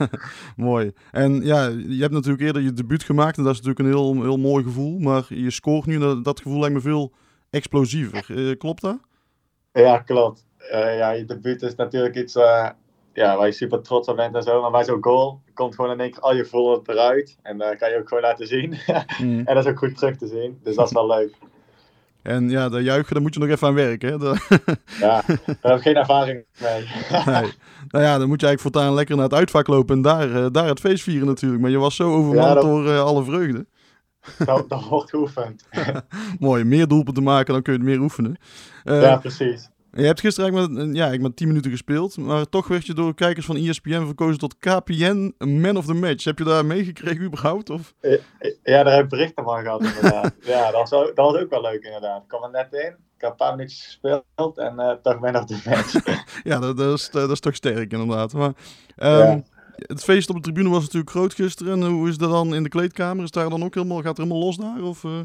*laughs* Mooi. En ja, je hebt natuurlijk eerder je debuut gemaakt en dat is natuurlijk een heel, heel mooi gevoel. Maar je scoort nu, dat, dat gevoel lijkt me veel explosiever. Klopt dat? Ja, klopt. Eh, ja, je debuut is natuurlijk iets eh, ja, waar je super trots op bent en zo. Maar bij zo'n goal komt gewoon in één keer al je gevoel eruit. En daar kan je ook gewoon laten zien. *laughs* Mm. en dat is ook goed terug te zien. Dus dat is wel leuk. En ja, dat juichen, daar moet je nog even aan werken. Hè? *laughs* Dat- Ja, daar heb ik geen ervaring mee. *laughs* nee. Nou ja, dan moet je eigenlijk voortaan lekker naar het uitvak lopen en daar, eh, daar het feest vieren natuurlijk. Maar je was zo overmand Ja, dat- door eh, alle vreugde. dat, dat wordt geoefend. Mooi, meer doelpunten maken, dan kun je het meer oefenen. Eh, ja, precies. Je hebt gisteren eigenlijk met, ja, ik met 10 minuten gespeeld, maar toch werd je door kijkers van ESPN verkozen tot KPN Man of the Match. Heb je daar meegekregen überhaupt? Of? Ja, daar heb ik berichten van gehad inderdaad. *laughs* ja, dat was, ook, dat was ook wel leuk inderdaad. Ik kwam er net in, ik heb een paar minuutjes gespeeld en eh, toch man of the match. *laughs* ja, dat, dat, is, dat is toch sterk inderdaad. Maar, ehm, Het feest op de tribune was natuurlijk groot gisteren. En hoe is dat dan in de kleedkamer? Is daar dan ook helemaal, gaat er helemaal los daar? Of, eh?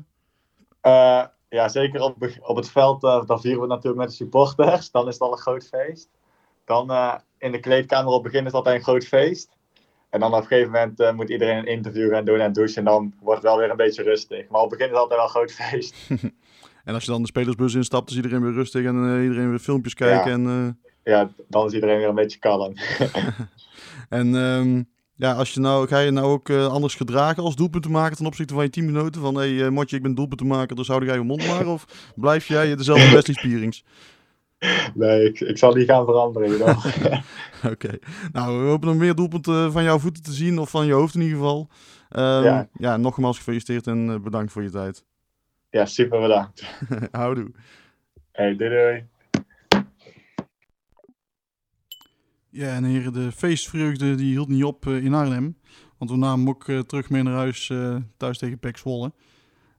Eh, ja, zeker op, op het veld, uh, dan vieren we natuurlijk met de supporters. Dan is het al een groot feest. Dan uh, in de kleedkamer op het begin is altijd een groot feest. En dan op een gegeven moment uh, moet iedereen een interview gaan doen en douchen. En dan wordt het wel weer een beetje rustig. Maar op het begin is het altijd wel een groot feest. *laughs* en als je dan de spelersbus instapt, is iedereen weer rustig en iedereen weer filmpjes kijken. Ja. En, ja, dan is iedereen weer een beetje kalm. *laughs* *laughs* en um, ja, als je nou, ga je nou ook uh, anders gedragen als doelpuntenmaker ten opzichte van je teamgenoten? Van, hé hey, uh, Motje, ik ben doelpuntenmaker, dus hou jij je mond maar? Of blijf jij dezelfde *laughs* Wesley Spierings? Nee, ik, ik zal die gaan veranderen. *laughs* *laughs* Oké. okay. Nou, we hopen nog meer doelpunten van jouw voeten te zien, of van je hoofd in ieder geval. Um, ja. ja, nogmaals gefeliciteerd en bedankt voor je tijd. Ja, super bedankt. Houdoe. Hey, doei doei. Ja, en heren, de feestvreugde die hield niet op uh, in Arnhem. Want we namen ook uh, terug mee naar huis uh, thuis tegen Pek Zwolle.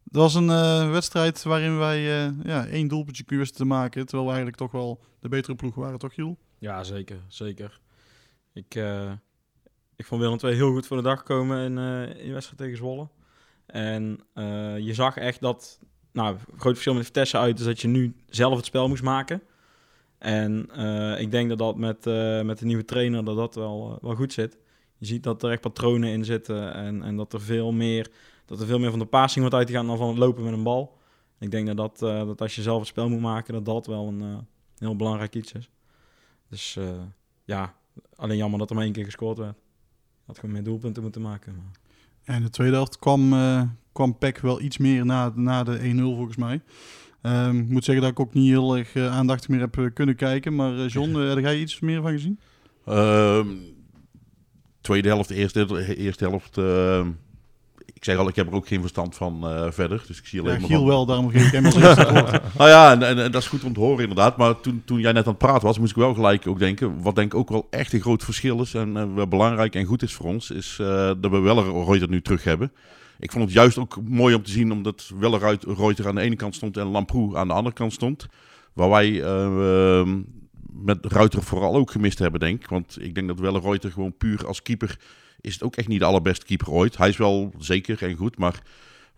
Het was een wedstrijd waarin wij ja, één doelpuntje wisten te maken. Terwijl we eigenlijk toch wel de betere ploeg waren, toch Giel? Ja, zeker. zeker. Ik, ik vond Willem II heel goed voor de dag komen in, in wedstrijd tegen Zwolle. En je zag echt dat... Nou, groot verschil met Vitesse uit is dat je nu zelf het spel moest maken. En uh, ik denk dat dat met, uh, met de nieuwe trainer dat dat wel, uh, wel goed zit. Je ziet dat er echt patronen in zitten en, en dat, er veel meer, dat er veel meer van de passing wordt uitgegaan dan van het lopen met een bal. Ik denk dat, dat, dat als je zelf het spel moet maken, dat dat wel een heel belangrijk iets is. Dus ja, alleen jammer dat er maar één keer gescoord werd. Had gewoon meer doelpunten moeten maken. Maar... En de tweede helft kwam, kwam Peck wel iets meer na, na de 1-0 volgens mij. Um, ik moet zeggen dat ik ook niet heel erg uh, aandachtig meer heb uh, kunnen kijken. Maar uh, John, heb jij iets meer van gezien? Uh, tweede helft, eerste, eerste helft. ehm, ik zeg al, ik heb er ook geen verstand van eh, verder. Dus ik zie alleen ja, maar Giel van... wel, daarom geef ik hem *laughs* als eerste nou ja, en, en, en dat is goed om te horen inderdaad. Maar toen, toen jij net aan het praten was, moest ik wel gelijk ook denken... wat denk ik ook wel echt een groot verschil is... en uh, belangrijk en goed is voor ons... is uh, dat we wel Reuter nu terug hebben. Ik vond het juist ook mooi om te zien... omdat wel Reuter aan de ene kant stond... en Lamproe aan de andere kant stond. Waar wij uh, met Ruiter vooral ook gemist hebben, denk ik. Want ik denk dat Welle Reuter gewoon puur als keeper... is het ook echt niet de allerbeste keeper ooit. Hij is wel zeker en goed, maar...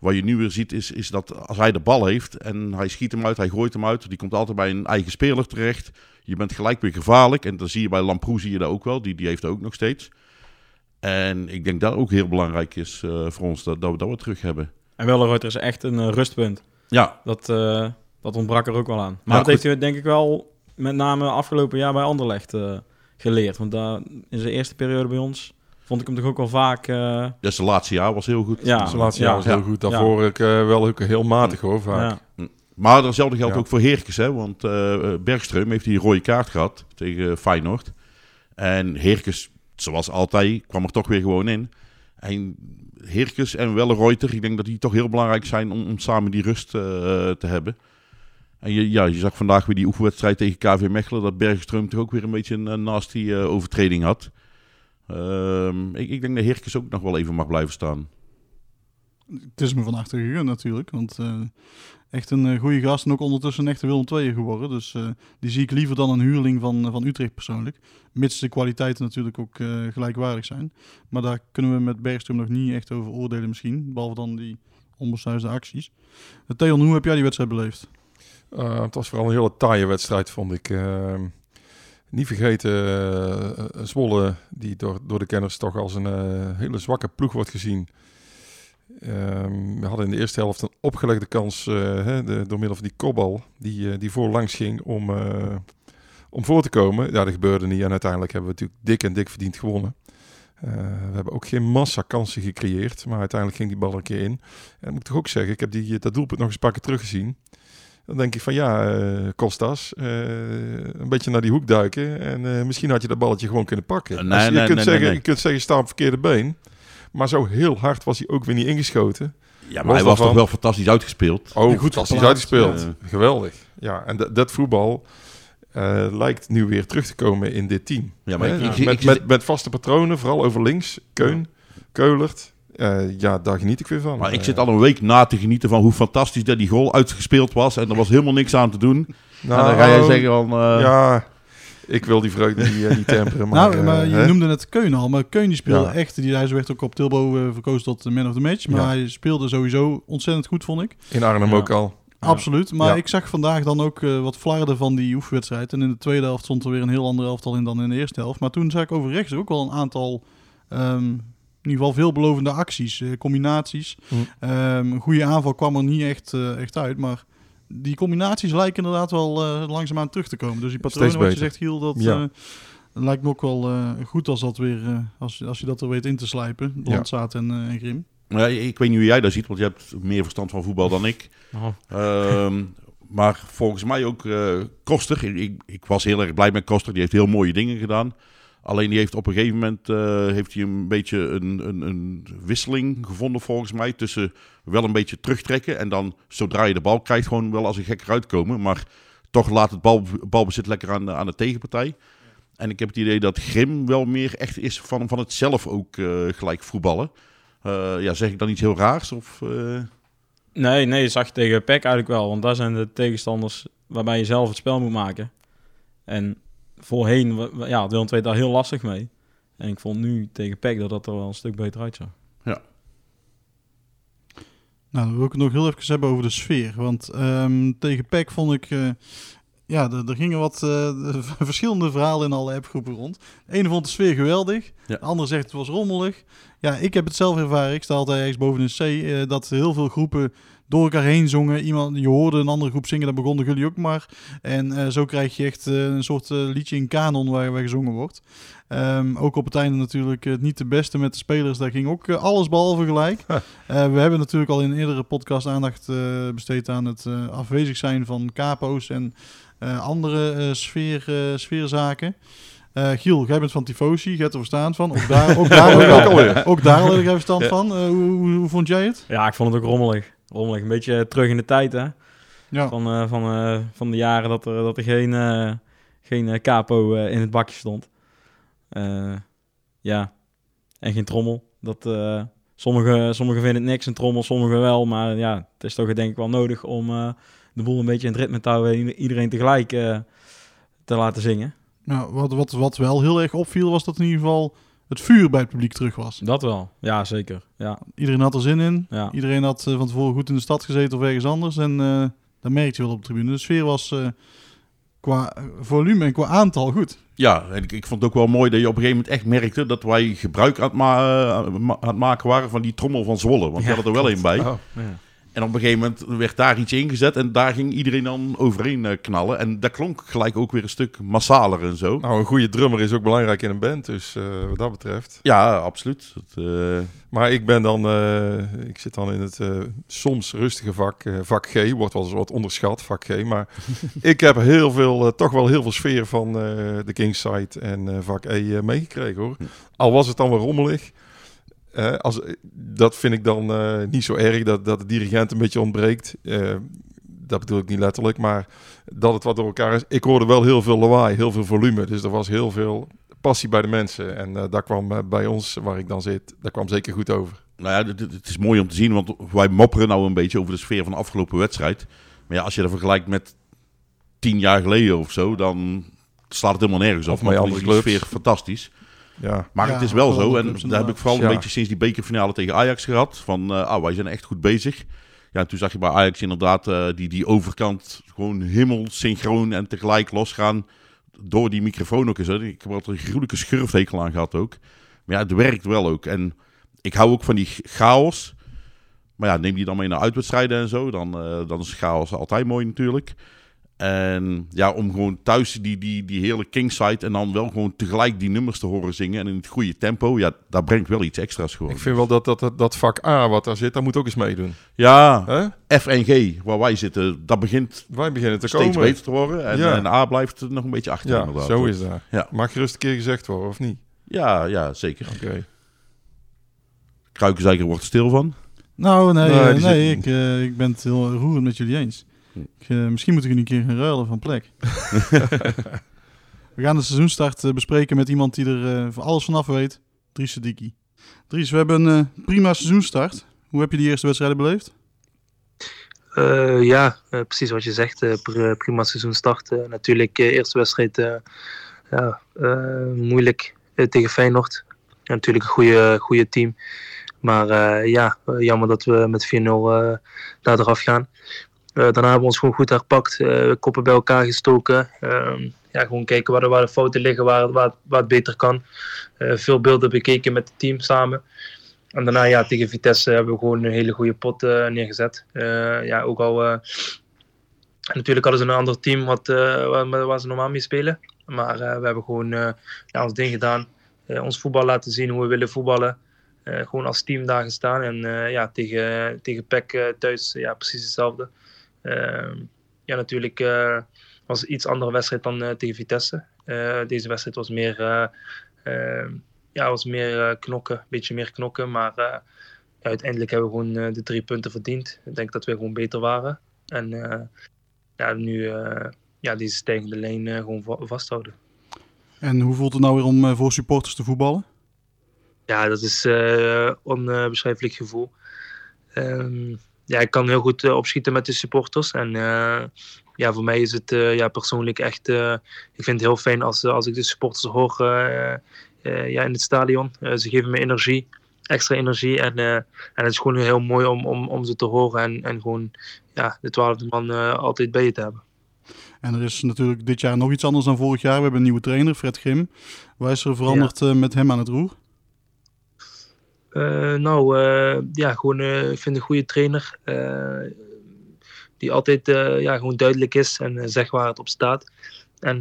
Wat je nu weer ziet is, is dat als hij de bal heeft en hij schiet hem uit, hij gooit hem uit, die komt altijd bij een eigen speler terecht. Je bent gelijk weer gevaarlijk en dan zie je bij Lamproe zie je dat ook wel, die, die heeft ook nog steeds. En ik denk dat ook heel belangrijk is uh, voor ons dat, dat we dat weer terug hebben. En Welleroyter is echt een uh, rustpunt. Ja. Dat, uh, dat ontbrak er ook wel aan. Maar ja, dat heeft hij denk ik wel met name afgelopen jaar bij Anderlecht geleerd. Want daar in zijn eerste periode bij ons vond ik hem toch ook wel vaak... Uh... Ja, zijn laatste jaar was heel goed. Ja, zijn laatste jaar was heel goed. Daarvoor ja. ik uh, wel ook heel matig hoor, vaak. Ja. Maar datzelfde geldt ook voor Heerkes, hè. Want uh, Bergström heeft die rode kaart gehad tegen Feyenoord. En Heerkes, zoals altijd, kwam er toch weer gewoon in. En Heerkes en Wellenreuter, ik denk dat die toch heel belangrijk zijn om, samen die rust te hebben. En je, ja, je zag vandaag weer die oefenwedstrijd tegen KV Mechelen, dat Bergström toch ook weer een beetje een, een nasty overtreding had. Um, ik, ik, denk dat Heerkes ook nog wel even mag blijven staan. Het is me van achter gegund natuurlijk. Want uh, echt een uh, goede gast en ook ondertussen een echte Willem II geworden. Dus uh, die zie ik liever dan een huurling van, van Utrecht persoonlijk. Mits de kwaliteiten natuurlijk ook gelijkwaardig zijn. Maar daar kunnen we met Bergström nog niet echt over oordelen misschien. Behalve dan die onbesuisde acties. Theon, hoe heb jij die wedstrijd beleefd? het was vooral een hele taaie wedstrijd vond ik. Ehm, niet vergeten, Zwolle, die door, door de kenners toch als een hele zwakke ploeg wordt gezien. Um, we hadden in de eerste helft een opgelegde kans hè, de, door middel van die kopbal, die, die voorlangs ging om, om voor te komen. Ja, dat gebeurde niet en uiteindelijk hebben we natuurlijk dik en dik verdiend gewonnen. we hebben ook geen massa kansen gecreëerd, maar uiteindelijk ging die bal een keer in. En ik moet toch ook zeggen, ik heb die, dat doelpunt nog eens pakken teruggezien. Dan denk ik van ja, uh, Kostas, uh, een beetje naar die hoek duiken. En uh, misschien had je dat balletje gewoon kunnen pakken. Nee, je, nee, kunt nee, zeggen, je kunt zeggen, sta op verkeerde been. Maar zo heel hard was hij ook weer niet ingeschoten. Ja, maar hij was toch wel fantastisch uitgespeeld. Oh, goed fantastisch uitgespeeld. Ja. Geweldig. Ja, en dat voetbal... eh, lijkt nu weer terug te komen in dit team. Ja, maar Hè? ik- ik- met, ik- met, met vaste patronen, vooral over links. Keun, Keulert. Eh, ja, daar geniet ik weer van. Maar ik Eh, zit al een week na te genieten van hoe fantastisch dat die goal uitgespeeld was. En er was helemaal niks aan te doen. nou, en dan ga jij zeggen van... eh, ja, ik wil die vreugde niet, eh, niet *laughs* temperen. Maar, nou, maar eh, je hè? noemde net Keun al, maar Keun die speelde Ja. echt, die, hij werd ook op Tilbo eh, verkozen tot de man of the match, maar Ja. hij speelde sowieso ontzettend goed, vond ik. In Arnhem Ja. ook al. Absoluut, maar Ja. ik zag vandaag dan ook wat flarden van die oefenwedstrijd. En in de tweede helft stond er weer een heel ander elftal in dan in de eerste helft. Maar toen zag ik over rechts ook wel een aantal, ehm, in ieder geval veelbelovende acties, eh, combinaties. Hm. Ehm, een goede aanval kwam er niet echt, eh, echt uit, maar die combinaties lijken inderdaad wel eh, langzaamaan terug te komen. Dus die patronen wat je zegt, Giel, dat Ja. eh, lijkt me ook wel eh, goed als dat weer, eh, als, als je dat er weet in te slijpen. Ja. Landzaat en, eh, en Grim. Ja, ik weet niet hoe jij dat ziet, want je hebt meer verstand van voetbal dan ik. Oh. Ehm, maar volgens mij ook eh, Koster. Ik, ik, ik was heel erg blij met Koster. Die heeft heel mooie dingen gedaan. Alleen die heeft op een gegeven moment eh, heeft hij een beetje een, een, een wisseling gevonden volgens mij. Tussen wel een beetje terugtrekken en dan zodra je de bal krijgt gewoon wel als een gek eruit komen. Maar toch laat het bal, balbezit lekker aan, de- aan de tegenpartij. En ik heb het idee dat Grim wel meer echt is van, van het zelf ook eh, gelijk voetballen. Eh, ja, zeg ik dan iets heel raars? Of, eh? Nee, nee, zag je tegen PEC eigenlijk wel. Want daar zijn de tegenstanders waarbij je zelf het spel moet maken. En voorheen ja, Willem II daar heel lastig mee. En ik vond nu tegen PEC dat dat er wel een stuk beter uitzag. Nou, dan wil ik het nog heel even hebben over de sfeer. Want ehm, tegen PEC vond ik... eh, ja, er, er gingen wat eh, *laughs* verschillende verhalen in alle appgroepen rond. De ene vond de sfeer geweldig. Ja. De andere zegt het was rommelig. Ja, ik heb het zelf ervaren. Ik sta altijd ergens boven een C. eh, dat heel veel groepen door elkaar heen zongen. Iemand, je hoorde een andere groep zingen, dat begonnen jullie ook maar. En eh, zo krijg je echt eh, een soort liedje in kanon waar, waar gezongen wordt. Ehm, ook op het einde natuurlijk eh, niet de beste met de spelers. Daar ging ook alles behalve gelijk. *laughs* We hebben natuurlijk al in een eerdere podcast aandacht besteed aan het afwezig zijn van capo's en andere sfeer, sfeerzaken. Eh, Giel, jij bent van Tifosi, jij hebt er verstand van. Ook daar, *laughs* ook daar, Ook daar had ik even verstand van. Eh, hoe, hoe, hoe vond jij het? Ja, ik vond het ook rommelig. Rommelig, een beetje terug in de tijd hè. Ja, Van, eh, van, eh, van de jaren dat er, dat er geen, eh, geen eh, capo in het bakje stond. Eh, ja, en geen trommel. Dat, eh, sommigen, sommigen vinden het niks, een trommel, sommigen wel. Maar ja, het is toch denk ik wel nodig om eh, de boel een beetje in het ritme te houden. en Iedereen tegelijk eh, te laten zingen. Nou, wat, wat, wat wel heel erg opviel was dat in ieder geval het vuur bij het publiek terug was. Dat wel, ja zeker. Ja, Iedereen had er zin in. ja. Iedereen had eh, van tevoren goed in de stad gezeten of ergens anders. En eh dat merkte je wel op de tribune. De sfeer was eh, qua volume en qua aantal goed. Ja, en ik, ik vond het ook wel mooi dat je op een gegeven moment echt merkte dat wij gebruik aan het, ma- aan het maken waren van die trommel van Zwolle. Want we Ja, hadden er wel klopt. een bij. Oh. ja. En op een gegeven moment werd daar iets ingezet en daar ging iedereen dan overheen eh, knallen. En dat klonk gelijk ook weer een stuk massaler en zo. Nou, een goede drummer is ook belangrijk in een band, dus eh, wat dat betreft. Ja, absoluut. Dat, eh, Maar ik ben dan, ik zit dan in het soms rustige vak, vak G, wordt wel eens wat onderschat, vak G. Maar *laughs* ik heb heel veel, toch wel heel veel sfeer van de Kingside en vak E meegekregen hoor. Al was het dan weer rommelig. Als, dat vind ik dan eh, niet zo erg, dat, dat de dirigent een beetje ontbreekt. Eh, dat bedoel ik niet letterlijk, maar dat het wat door elkaar is. Ik hoorde wel heel veel lawaai, heel veel volume. Dus er was heel veel passie bij de mensen. En eh daar kwam bij ons, waar ik dan zit, daar kwam zeker goed over. nou ja, het is mooi om te zien, want wij mopperen nou een beetje over de sfeer van de afgelopen wedstrijd. Maar ja, als je dat vergelijkt met tien jaar geleden of zo, dan slaat het helemaal nergens op. Of Want andere clubs. sfeer fantastisch. Ja, Maar Ja, het is wel zo, en daar heb ik vooral een Ja. beetje sinds die bekerfinale tegen Ajax gehad. Van, eh, ah, wij zijn echt goed bezig. Ja, en toen zag je bij Ajax inderdaad eh, die, die overkant gewoon helemaal synchroon en tegelijk losgaan door die microfoon ook eens. hè. Ik heb altijd een gruwelijke schurftekel aan gehad ook. Maar ja, het werkt wel ook. En ik hou ook van die chaos. Maar ja, neem die dan mee naar uitwedstrijden en zo. Dan, eh, dan is chaos altijd mooi natuurlijk. En ja, om gewoon thuis die, die, die hele kingside en dan wel gewoon tegelijk die nummers te horen zingen en in het goede tempo, ja, dat brengt wel iets extra's gewoon. ik vind wel dat, dat, dat, dat vak A wat daar zit, daar moet ook eens meedoen. Ja, Hè? F en G, waar wij zitten, dat begint Wij beginnen te steeds komen. beter te worden. En, Ja. en A blijft nog een beetje achter Ja, inderdaad. zo is dat. Ja. Mag gerust een keer gezegd worden, of niet? Ja, ja, zeker. Oké. Kruikenzeiker wordt er stil van. Nou, nee, Nee, eh, die nee zit- ik, eh, ik ben het heel roerend met jullie eens. Ik, eh, misschien moeten we een keer gaan ruilen van plek. *laughs* we gaan de seizoenstart eh, bespreken met iemand die er eh, van alles vanaf weet. Dries Sediki. Dries, we hebben een eh, prima seizoenstart. Hoe heb je die eerste wedstrijden beleefd? Eh, ja, precies wat je zegt. eh, pr- prima seizoenstart. Natuurlijk, eh, eerste wedstrijd eh, ja, eh, moeilijk tegen Feyenoord. En natuurlijk een goede, goede team. Maar eh, ja, jammer dat we met 4-0 eh, daar eraf gaan. Eh, daarna hebben we ons gewoon goed herpakt. eh, koppen bij elkaar gestoken. Ehm, ja, gewoon kijken waar de, waar fouten liggen, waar, waar, waar het beter kan. Eh, veel beelden bekeken met het team samen. En daarna ja, tegen Vitesse hebben we gewoon een hele goede pot neergezet. Ja, ook al. natuurlijk hadden ze een ander team wat, eh, waar, ze normaal mee spelen. Maar we hebben gewoon ja, ons ding gedaan. Ons voetbal laten zien hoe we willen voetballen. Gewoon als team daar gestaan. En ja, tegen, tegen PEC thuis ja, precies hetzelfde. Ehm, ja, natuurlijk eh, was het iets andere wedstrijd dan eh, tegen Vitesse. Eh, deze wedstrijd was meer, eh, ehm, ja, was meer knokken, een beetje meer knokken. Maar uiteindelijk hebben we gewoon de drie punten verdiend. Ik denk dat we gewoon beter waren. En ja, nu ja, deze stijgende lijn gewoon va- vasthouden. En hoe voelt het nou weer om voor supporters te voetballen? Ja, dat is een onbeschrijfelijk gevoel. Ehm, ja, ik kan heel goed eh, opschieten met de supporters. En eh, ja, voor mij is het eh, ja, persoonlijk echt... ik vind het heel fijn als, als ik de supporters hoor ja, in het stadion. Ze geven me energie, extra energie. En, en het is gewoon heel mooi om, om, om ze te horen. En, en gewoon ja, de twaalfde man altijd bij je te hebben. En er is natuurlijk dit jaar nog iets anders dan vorig jaar. We hebben een nieuwe trainer, Fred Grim. Waar is er veranderd met hem aan het roer? Eh, nou, eh, ja, gewoon, eh, ik vind een goede trainer. die altijd ja, gewoon duidelijk is en zegt waar het op staat. En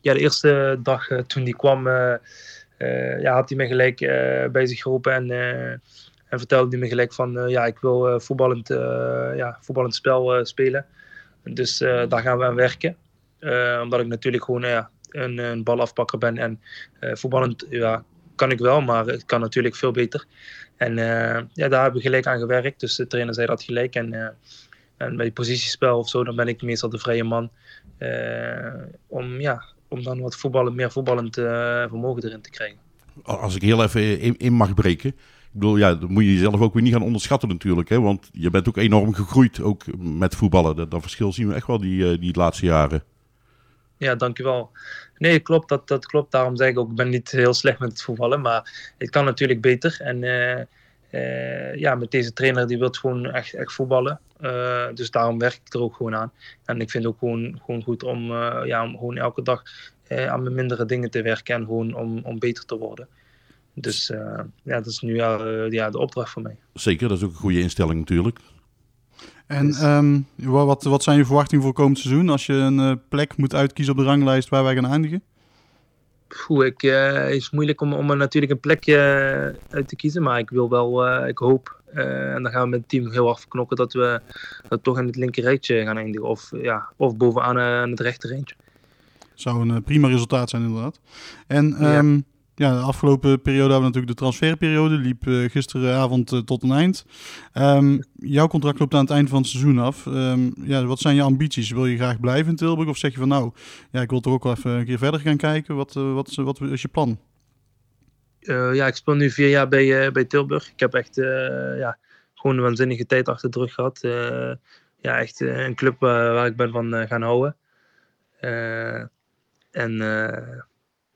ja, de eerste dag toen die kwam, ja, had hij me gelijk bij zich geroepen en, en vertelde hij me gelijk van, ja, ik wil voetballend, ja, voetballend spel spelen. Dus daar gaan we aan werken. Omdat ik natuurlijk gewoon ja, een, een balafpakker ben en voetballend, ja, kan ik wel, maar het kan natuurlijk veel beter. En eh, ja, daar hebben we gelijk aan gewerkt. Dus de trainer zei dat gelijk. En, eh, en bij positiespel of zo, dan ben ik meestal de vrije man. eh, om, ja, om dan wat voetballen, meer voetballend vermogen erin te krijgen. Als ik heel even in, mag breken. Ik bedoel, ja, dan moet je jezelf ook weer niet gaan onderschatten natuurlijk. Hè? Want je bent ook enorm gegroeid, ook met voetballen. Dat, dat verschil zien we echt wel die, die laatste jaren. Ja, dankjewel. Nee, klopt, dat, dat klopt. Daarom zeg ik ook, ik ben niet heel slecht met het voetballen, maar het kan natuurlijk beter. En eh, eh, ja, met deze trainer, die wil gewoon echt, echt voetballen. Eh, dus daarom werk ik er ook gewoon aan. En ik vind het ook gewoon, gewoon goed om, ja, om gewoon elke dag aan mijn mindere dingen te werken en gewoon om, om beter te worden. Dus ja, dat is nu ja, de opdracht voor mij. Zeker, dat is ook een goede instelling natuurlijk. En ehm, wa- wat, wat zijn je verwachtingen voor komend seizoen als je een eh, plek moet uitkiezen op de ranglijst waar wij gaan eindigen? Poeh, ik, eh, het is moeilijk om, om er natuurlijk een plekje eh, uit te kiezen, maar ik wil wel, ik hoop, en dan gaan we met het team heel hard verknokken, dat we dat toch in het linker rijtje gaan eindigen. Of, ja, of bovenaan in het rechter rijtje. Zou een prima resultaat zijn inderdaad. En Ja. Ja, de afgelopen periode hebben we natuurlijk de transferperiode. Liep eh, gisteravond eh, tot een eind. Ehm, jouw contract loopt aan het eind van het seizoen af. Ehm, ja, wat zijn je ambities? Wil je graag blijven in Tilburg? Of zeg je van nou, ja, ik wil toch ook wel even een keer verder gaan kijken. Wat, eh, wat, is- wat is je plan? Ja, ik speel nu vier jaar bij, bij Tilburg. Ik heb echt ja, gewoon een waanzinnige tijd achter de rug gehad. Eh, ja, echt een club waar, ik ben van gaan houden. En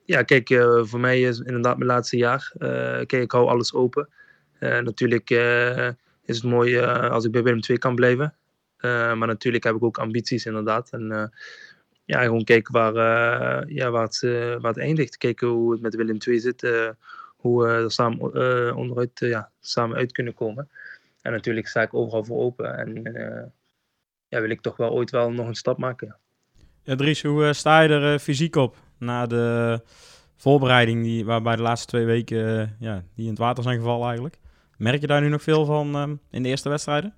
ja, kijk, eh, voor mij is inderdaad mijn laatste jaar. Eh, kijk, ik hou alles open. Eh, natuurlijk is het mooi als ik bij Willem II kan blijven. Maar natuurlijk heb ik ook ambities inderdaad. En ja, gewoon kijken waar, ja, waar, het, eindigt. Kijken hoe het met Willem II zit. hoe we er samen, onderuit, ja, samen uit kunnen komen. En natuurlijk sta ik overal voor open. En ja, wil ik toch wel ooit wel nog een stap maken. Ja, Dries, hoe sta je er fysiek op na de voorbereiding die, waarbij de laatste twee weken eh, ja, die in het water zijn gevallen eigenlijk? Merk je daar nu nog veel van ehm, in de eerste wedstrijden?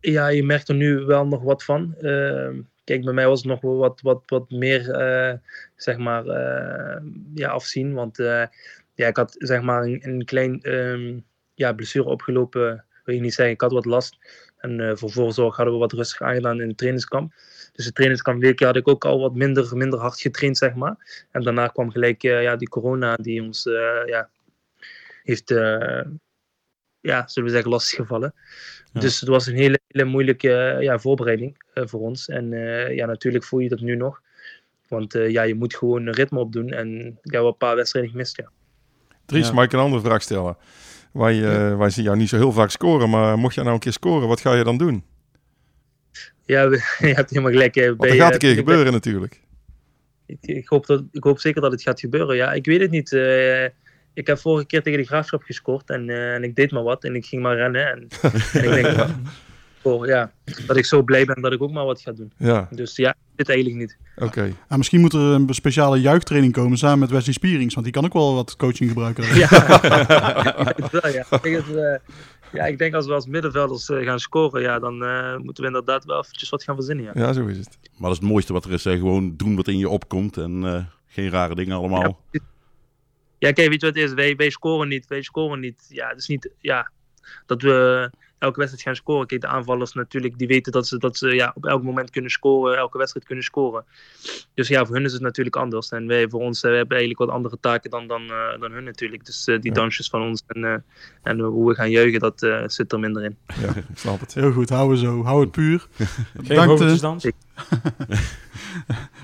Ja, je merkt er nu wel nog wat van. Ehm, kijk, bij mij was het nog wel wat, wat, wat meer, eh, zeg maar, eh, ja, afzien. Want ja, ik had, zeg maar, een, een klein ehm, ja, blessure opgelopen. Wil je niet zeggen, ik had wat last. En voor voorzorg hadden we wat rustig aangedaan in de trainingskamp. Dus de trainingskamp had ik ook al wat minder, minder hard getraind, zeg maar. En daarna kwam gelijk ja, die corona die ons ja, heeft, ja, zullen we zeggen, lastiggevallen. Ja. Dus het was een hele, hele moeilijke ja, voorbereiding voor ons. En ja, natuurlijk voel je dat nu nog. Want ja, je moet gewoon een ritme opdoen. En ik heb wel een paar wedstrijden gemist, ja. Dries, ja. mag ik een andere vraag stellen? Wij, uh, wij zien jou niet zo heel vaak scoren, maar mocht jij nou een keer scoren, wat ga je dan doen? Ja, *laughs* je hebt helemaal gelijk. Dat gaat een keer gebeuren natuurlijk. Ik, ik, hoop dat, ik hoop zeker dat het gaat gebeuren. Ja, ik weet het niet. Uh, ik heb vorige keer tegen de Graafschap gescoord en, uh, en ik deed maar wat en ik ging maar rennen. En, *laughs* en ik denk oh, ja, dat ik zo blij ben dat ik ook maar wat ga doen. Ja. Dus ja, dit eigenlijk niet. Oké. Okay. Ah, misschien moet er een speciale juichtraining komen samen met Wesley Spierings, want die kan ook wel wat coaching gebruiken. ja, *laughs* ja. Ik denk dat, uh, ja, ik denk als we als middenvelders uh, gaan scoren, ja, dan uh, moeten we inderdaad wel eventjes wat gaan verzinnen. Ja, ja zo is het. Maar dat is het mooiste wat er is, hè? gewoon doen wat in je opkomt en geen rare dingen allemaal. Ja, ja kijk, weet je wat het is? Wij, wij scoren niet, wij scoren niet. Ja, het is niet, ja, dat we elke wedstrijd gaan scoren. Kijk, de aanvallers natuurlijk, die weten dat ze, dat ze ja, op elk moment kunnen scoren, elke wedstrijd kunnen scoren. Dus ja, voor hun is het natuurlijk anders. En wij, voor ons, uh, we hebben eigenlijk wat andere taken dan, dan, uh, dan hun natuurlijk. Dus uh, die ja. dansjes van ons en, en hoe we gaan juichen, dat zit er minder in. Ja, ik snap het. Heel goed, houden zo. Hou het puur. *laughs* Bedankt, dans. *laughs*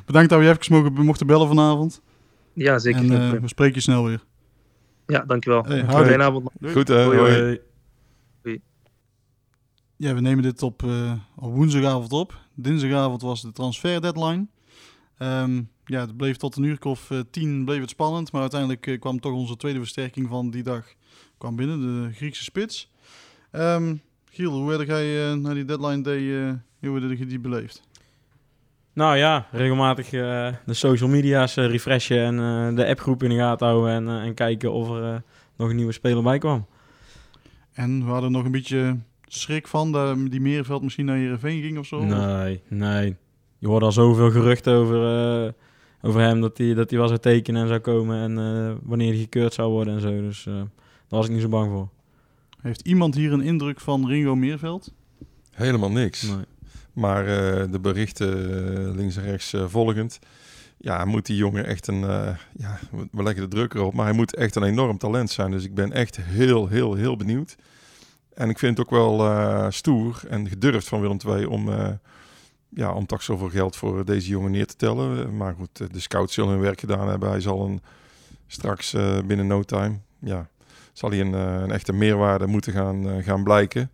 Bedankt dat we even mogen, mochten bellen vanavond. Ja, zeker. En we spreken je snel weer. Ja, dankjewel. Hey, Fijne avond. Goed, hoi. Ja, we nemen dit op, uh, op woensdagavond op. Dinsdagavond was de transfer deadline. Um, ja, het bleef tot een uur of uh, tien bleef het spannend. Maar uiteindelijk uh, kwam toch onze tweede versterking van die dag kwam binnen, de Griekse spits. Um, Giel, hoe heb jij naar die deadline day, hoe heb je die beleefd? Nou ja, regelmatig de social media's refreshen en de appgroep in de gaten houden en, en kijken of er nog een nieuwe speler bij kwam. En we hadden nog een beetje schrik van dat die Merenveld misschien naar Heerenveen ging of zo? Nee, nee. Je hoorde al zoveel geruchten over, uh, over hem dat hij dat hij wel zou tekenen en zou komen en uh, wanneer hij gekeurd zou worden en zo. Dus uh, daar was ik niet zo bang voor. Heeft iemand hier een indruk van Ringo Meerveld? Helemaal niks. Nee. Maar de berichten links en rechts volgend. Ja, moet die jongen echt een... ja, we leggen de druk erop, maar hij moet echt een enorm talent zijn. Dus ik ben echt heel, heel, heel benieuwd. En ik vind het ook wel uh, stoer en gedurfd van Willem II om, uh, ja, om toch zoveel geld voor deze jongen neer te tellen. Maar goed, de scouts zullen hun werk gedaan hebben. Hij zal een, straks binnen no time, ja, zal hij een, een echte meerwaarde moeten gaan, gaan blijken.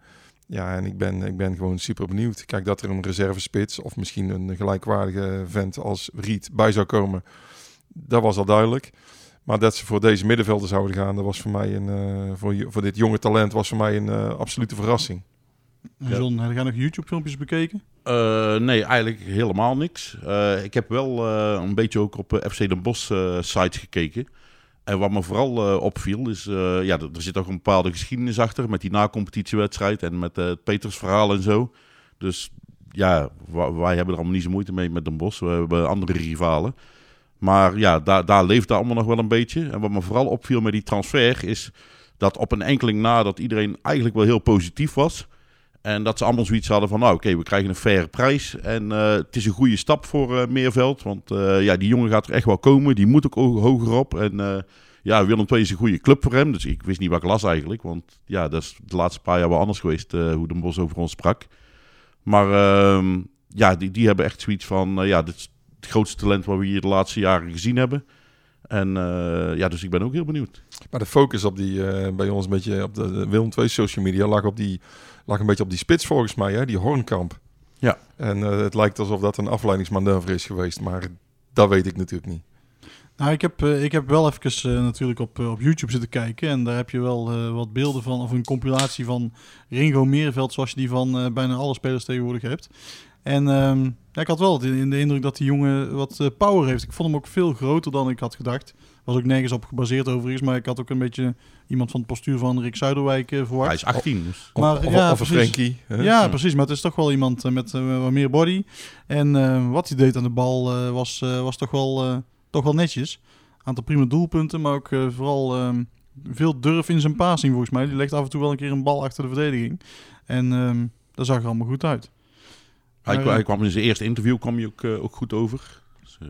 Ja, en ik ben, ik ben gewoon super benieuwd. Kijk, dat er een reservespits of misschien een gelijkwaardige vent als Riet bij zou komen, dat was al duidelijk. Maar dat ze voor deze middenvelden zouden gaan, dat was voor mij een, uh, voor, voor dit jonge talent was voor mij een uh, absolute verrassing. John, ja. heb je nog YouTube-filmpjes bekeken? Uh, nee, eigenlijk helemaal niks. ik heb wel een beetje ook op FC Den Bosch sites gekeken. En wat me vooral opviel is, ja, er zit ook een bepaalde geschiedenis achter met die na-competitiewedstrijd en met het Petersverhaal en zo. Dus ja, wij hebben er allemaal niet zo moeite mee met Den Bosch. We hebben andere rivalen. Maar ja, daar, daar leeft dat allemaal nog wel een beetje. En wat me vooral opviel met die transfer is dat op een enkeling na dat iedereen eigenlijk wel heel positief was. En dat ze allemaal zoiets hadden van, nou oké, we krijgen een faire prijs. En uh, het is een goede stap voor uh, Meerveld. Want uh, ja, die jongen gaat er echt wel komen. Die moet ook hoger op. En ja, Willem II is een goede club voor hem. Dus ik wist niet wat ik las eigenlijk. Want ja, dat is de laatste paar jaar wel anders geweest hoe de Bos over ons sprak. Maar ehm, ja, die, die hebben echt zoiets van, ja, dit grootste talent wat we hier de laatste jaren gezien hebben. En uh, ja, dus ik ben ook heel benieuwd. Maar de focus op die, uh, bij ons een beetje op de, de Willem II social media lag, op die, lag een beetje op die spits volgens mij, hè? die Hornkamp. Ja. En uh, het lijkt alsof dat een afleidingsmanoeuvre is geweest, maar dat weet ik natuurlijk niet. Nou, ik heb, ik heb wel even natuurlijk op, op YouTube zitten kijken. En daar heb je wel wat beelden van, of een compilatie van Ringo Meerveld, zoals je die van bijna alle spelers tegenwoordig hebt. En um, ja, ik had wel de, de indruk dat die jongen wat uh, power heeft. Ik vond hem ook veel groter dan ik had gedacht. Was ook nergens op gebaseerd overigens. Maar ik had ook een beetje iemand van het postuur van Rick Zuiderwijk uh, verwacht. Hij is 18 dus. Maar, of, ja, of een Frenkie. Hè? Ja, precies. Maar het is toch wel iemand uh, met wat meer body. En wat hij deed aan de bal was, was toch, wel, toch wel netjes. Aantal prima doelpunten, maar ook vooral ehm, veel durf in zijn passing volgens mij. Die legt af en toe wel een keer een bal achter de verdediging. En... Um, dat zag er allemaal goed uit. Hij, Maar, kwa- hij kwam in zijn eerste interview kwam hij ook, eh, ook goed over. Dus, eh,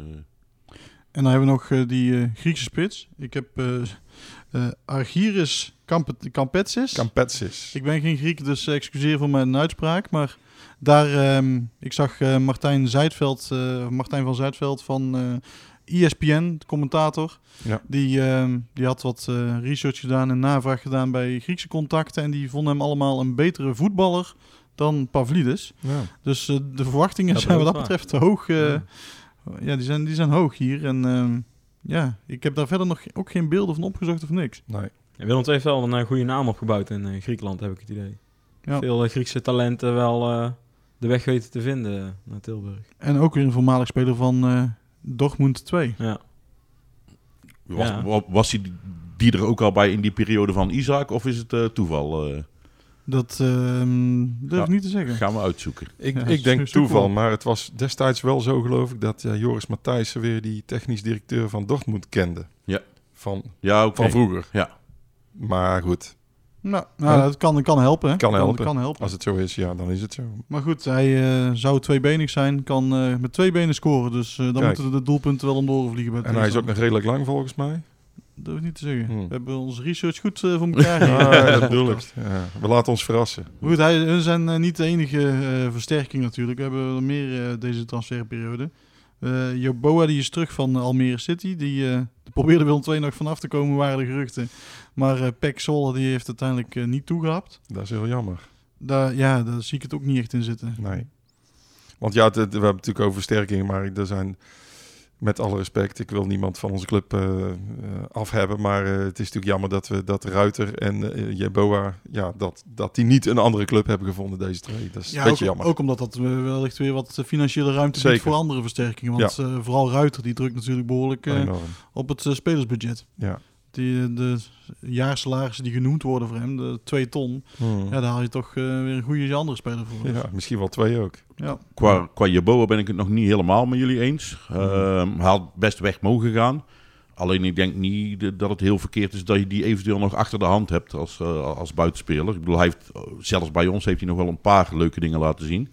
En dan hebben we nog eh, die eh, Griekse spits. Ik heb eh eh, Argyris Kampe- Kampetsis. Campetsis. Ik ben geen Griek, dus excuseer voor mijn uitspraak. Maar daar, ehm, ik zag eh, Martijn, Zuidveld, eh, Martijn van Zuidveld van eh ESPN, de commentator. Ja. Die, ehm, die had wat eh, research gedaan en navraag gedaan bij Griekse contacten. En die vonden hem allemaal een betere voetballer dan Pavlidis. Ja. Dus eh, de verwachtingen Dat zijn wat dat waar. betreft hoog. eh, Ja. ja, die, zijn, die zijn hoog hier. En ehm, ja, ik heb daar verder nog ook geen beelden van opgezocht of niks. Nee. Ja, Willem II heeft wel een eh, goede naam opgebouwd in Griekenland, heb ik het idee. Ja. Veel Griekse talenten wel eh, de weg weten te vinden naar Tilburg. En ook weer een voormalig speler van eh Dortmund 2. Ja. was, Ja. was hij die er ook al bij in die periode van Isaac? Of is het eh, toeval? Dat ehm, durf ik Ja. niet te zeggen. gaan we uitzoeken. Ik, *laughs* Ja, ik denk toeval, maar het was destijds wel zo geloof ik dat ja, Joris Matthijssen weer die technisch directeur van Dortmund kende. Ja. Van, Ja, oké. van vroeger. Ja. Maar goed, Nou, nou dat kan, kan helpen. Hè? kan helpen. Kan helpen. Als het zo is, ja, dan is het zo. Maar goed, hij eh, zou tweebenig zijn. Kan eh, met twee benen scoren. Dus eh, dan Kijk. moeten de doelpunten wel om de oren vliegen. Bij En hij is ook nog redelijk lang volgens mij. Dat durf ik niet te zeggen. Hmm. We hebben onze research goed eh, voor elkaar. *laughs* Ja, hier. dat bedoel ik. Ja, we laten ons verrassen. Maar Goed, hij, hun zijn eh, niet de enige eh, versterking natuurlijk. We hebben er meer eh, deze transferperiode. Eh Joboa die is terug van Almere City. Die eh, die probeerde Willem II nog vanaf te komen, waren de geruchten. Maar eh Pek Zwolle die heeft uiteindelijk niet toegehapt. Dat is heel jammer. Daar, ja, daar zie ik het ook niet echt in zitten. Nee. Want ja, het- we hebben het natuurlijk over versterkingen, maar er zijn, met alle respect, ik wil niemand van onze club eh eh, af hebben, maar eh, het is natuurlijk jammer dat we dat Ruiter en eh Jeboa, ja, dat, dat die niet een andere club hebben gevonden deze twee. Dat is Ja, een ook, beetje jammer. ook omdat dat eh, wellicht weer wat financiële ruimte Zeker. biedt voor andere versterkingen. Want eh, vooral Ruiter die drukt natuurlijk behoorlijk eh, op het eh, spelersbudget. Ja. Die, de jaarsalarissen die genoemd worden voor hem, de 2 ton, Hmm. ja, daar haal je toch eh, weer een goede andere speler voor. Ja, misschien wel twee ook. Ja. Qua, qua Jeboa ben ik het nog niet helemaal met jullie eens. Mhm. Ehm, hij had best weg mogen gaan. Alleen ik denk niet dat het heel verkeerd is dat je die eventueel nog achter de hand hebt als, eh, als buitenspeler. Ik bedoel, hij heeft, eh, zelfs bij ons heeft hij nog wel een paar leuke dingen laten zien.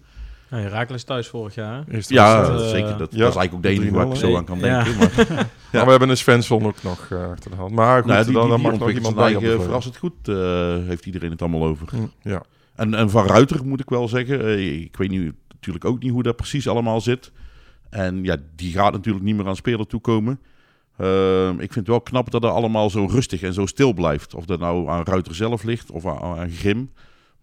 Ja, Herakles thuis vorig jaar. Ja, wedstrijd. eh, zeker. Dat, ja, dat is eigenlijk ook de enige waar ik zo aan kan Ja. denken. Maar, *laughs* *laughs* Maar we hebben een Svensson ook nog eh, achter de hand. Maar goed, nou, die, die, dan, dan die mag nog iemand zijn bij verrassend goed, eh, heeft iedereen het allemaal over. Hm, Ja. En, en van Ruiter moet ik wel zeggen, ik weet nu natuurlijk ook niet hoe dat precies allemaal zit. En ja, die gaat natuurlijk niet meer aan speler toekomen. Ehm, ik vind het wel knap dat het allemaal zo rustig en zo stil blijft. Of dat nou aan Ruiter zelf ligt of aan, aan Grim.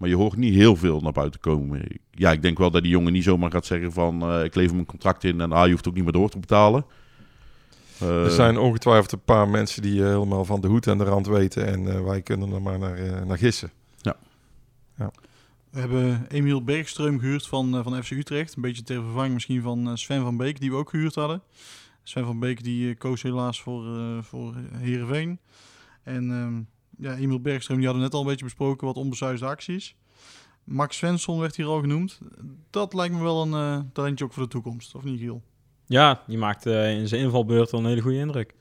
Maar je hoort niet heel veel naar buiten komen. Ja, ik denk wel dat die jongen niet zomaar gaat zeggen van... eh, ik lever mijn contract in en ah, je hoeft ook niet meer door te betalen. Eh, Er zijn ongetwijfeld een paar mensen die eh, helemaal van de hoed en de rand weten. En eh, wij kunnen er maar naar, eh, naar gissen. We hebben Emiel Bergström gehuurd van, eh, van FC Utrecht. Een beetje ter vervanging misschien van eh, Sven van Beek, die we ook gehuurd hadden. Sven van Beek die eh, koos helaas voor, eh voor Heerenveen. En ehm, ja, Emiel Bergström, die hadden we net al een beetje besproken, wat onbesuisde acties. Max Svensson werd hier al genoemd. Dat lijkt me wel een eh, talentje ook voor de toekomst, of niet Giel? Ja, die maakt eh, in zijn invalbeurt wel een hele goede indruk.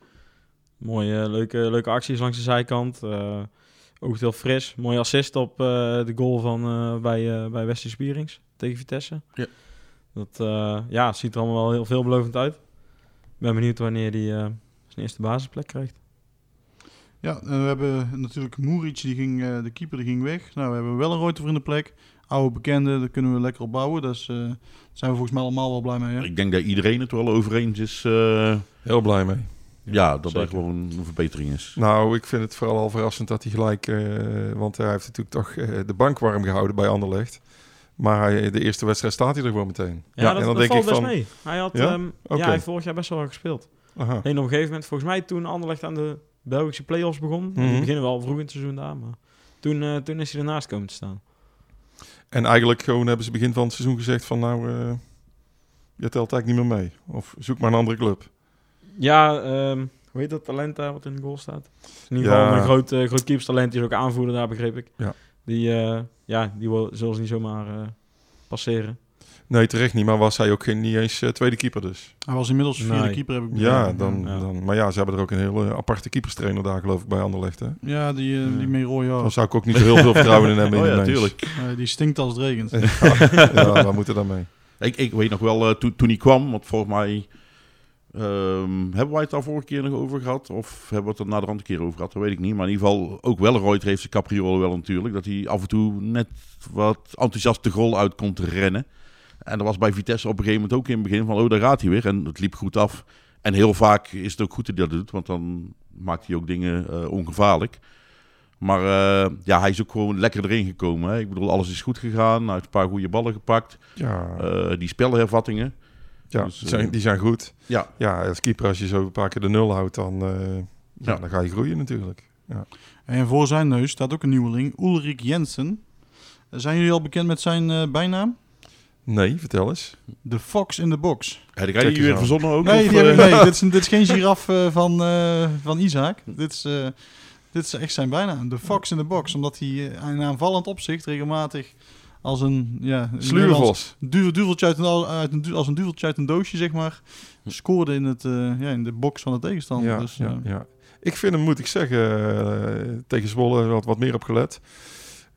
Mooie, leuke, leuke acties langs de zijkant. eh ook heel fris. Mooie assist op eh, de goal van, eh, bij, eh bij Wesley Spierings tegen Vitesse. Ja. Dat eh, ja, ziet er allemaal wel heel veelbelovend uit. Ik ben benieuwd wanneer hij eh, zijn eerste basisplek krijgt. Ja, en we hebben natuurlijk Moeric, die ging, eh, de keeper, die ging weg. Nou, we hebben wel een Reuter in de plek. Oude bekende, daar kunnen we lekker op bouwen. Dus eh, daar zijn we volgens mij allemaal wel blij mee. Hè? Ik denk dat iedereen het wel over eens is. eh, Heel blij mee. ja, dat dat zeker. gewoon een verbetering is. Nou, ik vind het vooral al verrassend dat hij gelijk... eh, want hij heeft natuurlijk toch eh, de bank warm gehouden bij Anderlecht. Maar hij, de eerste wedstrijd staat hij er gewoon meteen. Ja, dat, en dan dat denk valt ik best van... mee. Hij had, Ja? ehm, ja, hij heeft vorig jaar best wel gespeeld. Aha. Alleen op een gegeven moment, volgens mij toen Anderlecht aan de Belgische play-offs begon. Mhm. Die beginnen wel vroeg in het seizoen daar, maar toen, eh, toen is hij ernaast komen te staan. En eigenlijk gewoon hebben ze begin van het seizoen gezegd van... Nou, eh, je telt eigenlijk niet meer mee. Of zoek maar een andere club. Ja, ehm hoe heet dat talent daar wat in de goal staat? In ieder Ja. geval een groot, eh groot keeperstalent, die is ook aanvoerder daar, begreep ik. Ja. Die, ja, die wil, zullen ze niet zomaar passeren. Nee, terecht niet. Maar was hij ook geen, niet eens eh, tweede keeper dus. Hij was inmiddels vierde Nee. keeper, heb ik Ja, begrepen. dan, Ja. dan, maar ja, ze hebben er ook een hele aparte keeperstrainer daar geloof ik bij Anderlecht. Hè? Ja, die, eh, die mee rode haar. Daar zou ik ook niet zo heel veel vertrouwen in hebben. *laughs* Oh in ja, die mens. tuurlijk. Eh, die stinkt als het *laughs* regent. ja, waar moeten we dan mee? Ik, ik weet nog wel, eh, toen, toen hij kwam, want volgens mij ehm, hebben wij het daar vorige keer nog over gehad. Of hebben we het er na de rand een keer over gehad, dat weet ik niet. Maar in ieder geval, ook wel Roy heeft zijn capriolen wel natuurlijk. Dat hij af en toe net wat enthousiast de goal uit kon te rennen. En dat was bij Vitesse op een gegeven moment ook in het begin van, oh daar gaat hij weer. En het liep goed af. En heel vaak is het ook goed dat hij dat doet, want dan maakt hij ook dingen eh, ongevaarlijk. Maar eh, ja, hij is ook gewoon lekker erin gekomen. Hè. Ik bedoel, alles is goed gegaan. Hij heeft een paar goede ballen gepakt. Ja, Eh, die spelhervattingen. ja dus, die, zijn, die zijn goed. Ja, Ja, als keeper als je zo een paar keer de nul houdt, dan, eh, ja, Ja. dan ga je groeien natuurlijk. Ja. En voor zijn neus staat ook een nieuweling, Ulrik Jensen. Zijn jullie al bekend met zijn eh, bijnaam? Nee, vertel eens. De Fox in the Box. Kijk die eens weer aan. verzonnen ook? Nee, of, eh? *laughs* nee dit, is, een- dit is geen giraf eh, van, eh, van Isaac. Dit is, eh, dit is echt zijn bijnaam. De Fox in the Box. Omdat hij in aanvallend opzicht regelmatig als een... Ja, Sluurvos. duvel, duveltje uit een, uit een, als een duveltje uit een doosje, zeg maar. Scoorde in, het, eh, ja, in de box van de tegenstander. Ja, dus, ja, eh, ja. Ik vind hem, moet ik zeggen, tegen Zwolle wat, wat meer op gelet.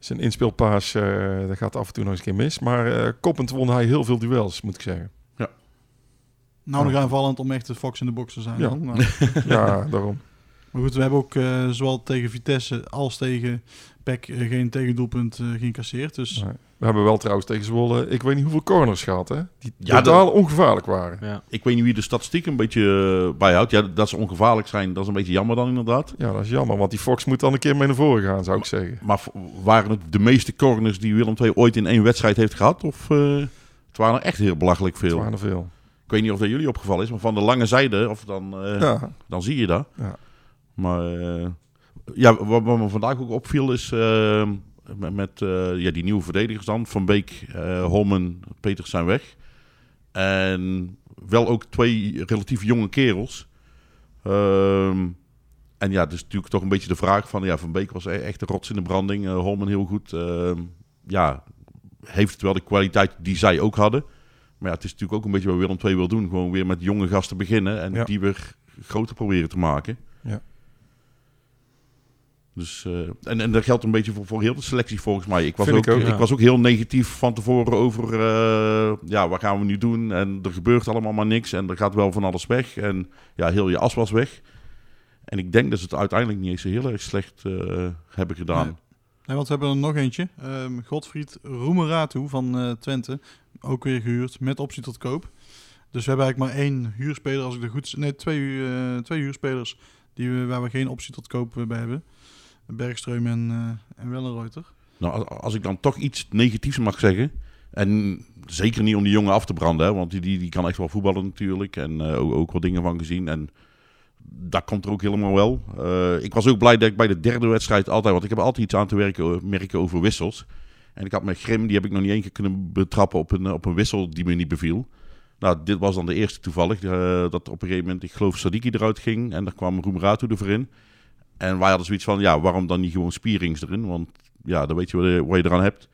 Zijn inspeelpaas, eh dat gaat af en toe nog eens een keer mis. Maar eh, koppend won hij heel veel duels, moet ik zeggen. nou nog aanvallend om echt de Fox in the Box te zijn. Ja. dan. *laughs* Nou, ja, daarom. Maar goed, we hebben ook eh, zowel tegen Vitesse als tegen PEC eh, geen tegendoelpunt eh geïncasseerd. Dus Nee. We hebben wel trouwens tegen Zwolle, ik weet niet hoeveel corners gehad, hè? Die Ja, totaal ongevaarlijk waren. Ja. Ik weet niet wie de statistiek een beetje bijhoudt. Ja, dat ze ongevaarlijk zijn, dat is een beetje jammer dan inderdaad. Ja, dat is jammer, want die Fox moet dan een keer mee naar voren gaan, zou ik zeggen. Maar waren het de meeste corners die Willem II ooit in één wedstrijd heeft gehad? Of eh, het waren er echt heel belachelijk Het veel? waren er veel. Ik weet niet of dat jullie opgevallen is, maar van de lange zijde, of dan, eh, Ja, dan zie je dat. Ja. Maar eh, ja, wat, wat me vandaag ook opviel is eh, met, met, eh, ja, die nieuwe verdedigers dan. Van Beek, Holmen, Peters zijn weg. En wel ook twee relatief jonge kerels. Ehm, en ja, dus natuurlijk toch een beetje de vraag van... Ja, Van Beek was e- echt een rots in de branding. eh, Holmen heel goed. Ehm, ja, heeft het wel de kwaliteit die zij ook hadden. Maar ja, het is natuurlijk ook een beetje wat Willem II wil doen. Gewoon weer met jonge gasten beginnen en Ja. die weer groter proberen te maken. Ja. Dus, eh, en, en dat geldt een beetje voor, voor heel de selectie volgens mij. Ik was, Vind ook, ik ook, ik ja. was ook heel negatief van tevoren over... eh, ja, wat gaan we nu doen? En er gebeurt allemaal maar niks. En er gaat wel van alles weg. En ja, heel je as was weg. En ik denk dat ze het uiteindelijk niet eens heel erg slecht eh, hebben gedaan. Nee. Nee, want we hebben er nog eentje. Ehm Godfried Roemeratu van eh, Twente. Ook weer gehuurd met optie tot koop. Dus we hebben eigenlijk maar één huurspeler. Als ik er goed... Nee, twee, eh, twee huurspelers die we, waar we geen optie tot koop bij hebben. Bergstreum en, eh en Wellenreuter. Nou, als, ik dan toch iets negatiefs mag zeggen. En zeker niet om die jongen af te branden, hè, want die, die, kan echt wel voetballen natuurlijk. En eh, ook, ook wel dingen van gezien. En dat komt er ook helemaal wel. Eh, ik was ook blij dat ik bij de derde wedstrijd altijd, want ik heb altijd iets aan te werken, merken over wissels. En ik had met Grim, die heb ik nog niet één keer kunnen betrappen op een, op een wissel die me niet beviel. Nou, dit was dan de eerste toevallig. eh, dat op een gegeven moment, ik geloof, Sadiki eruit ging. En daar kwam Roemeratu ervoor in. En wij hadden zoiets van, ja, waarom dan niet gewoon Spierings erin? Want ja, dan weet je wat je, wat je eraan hebt.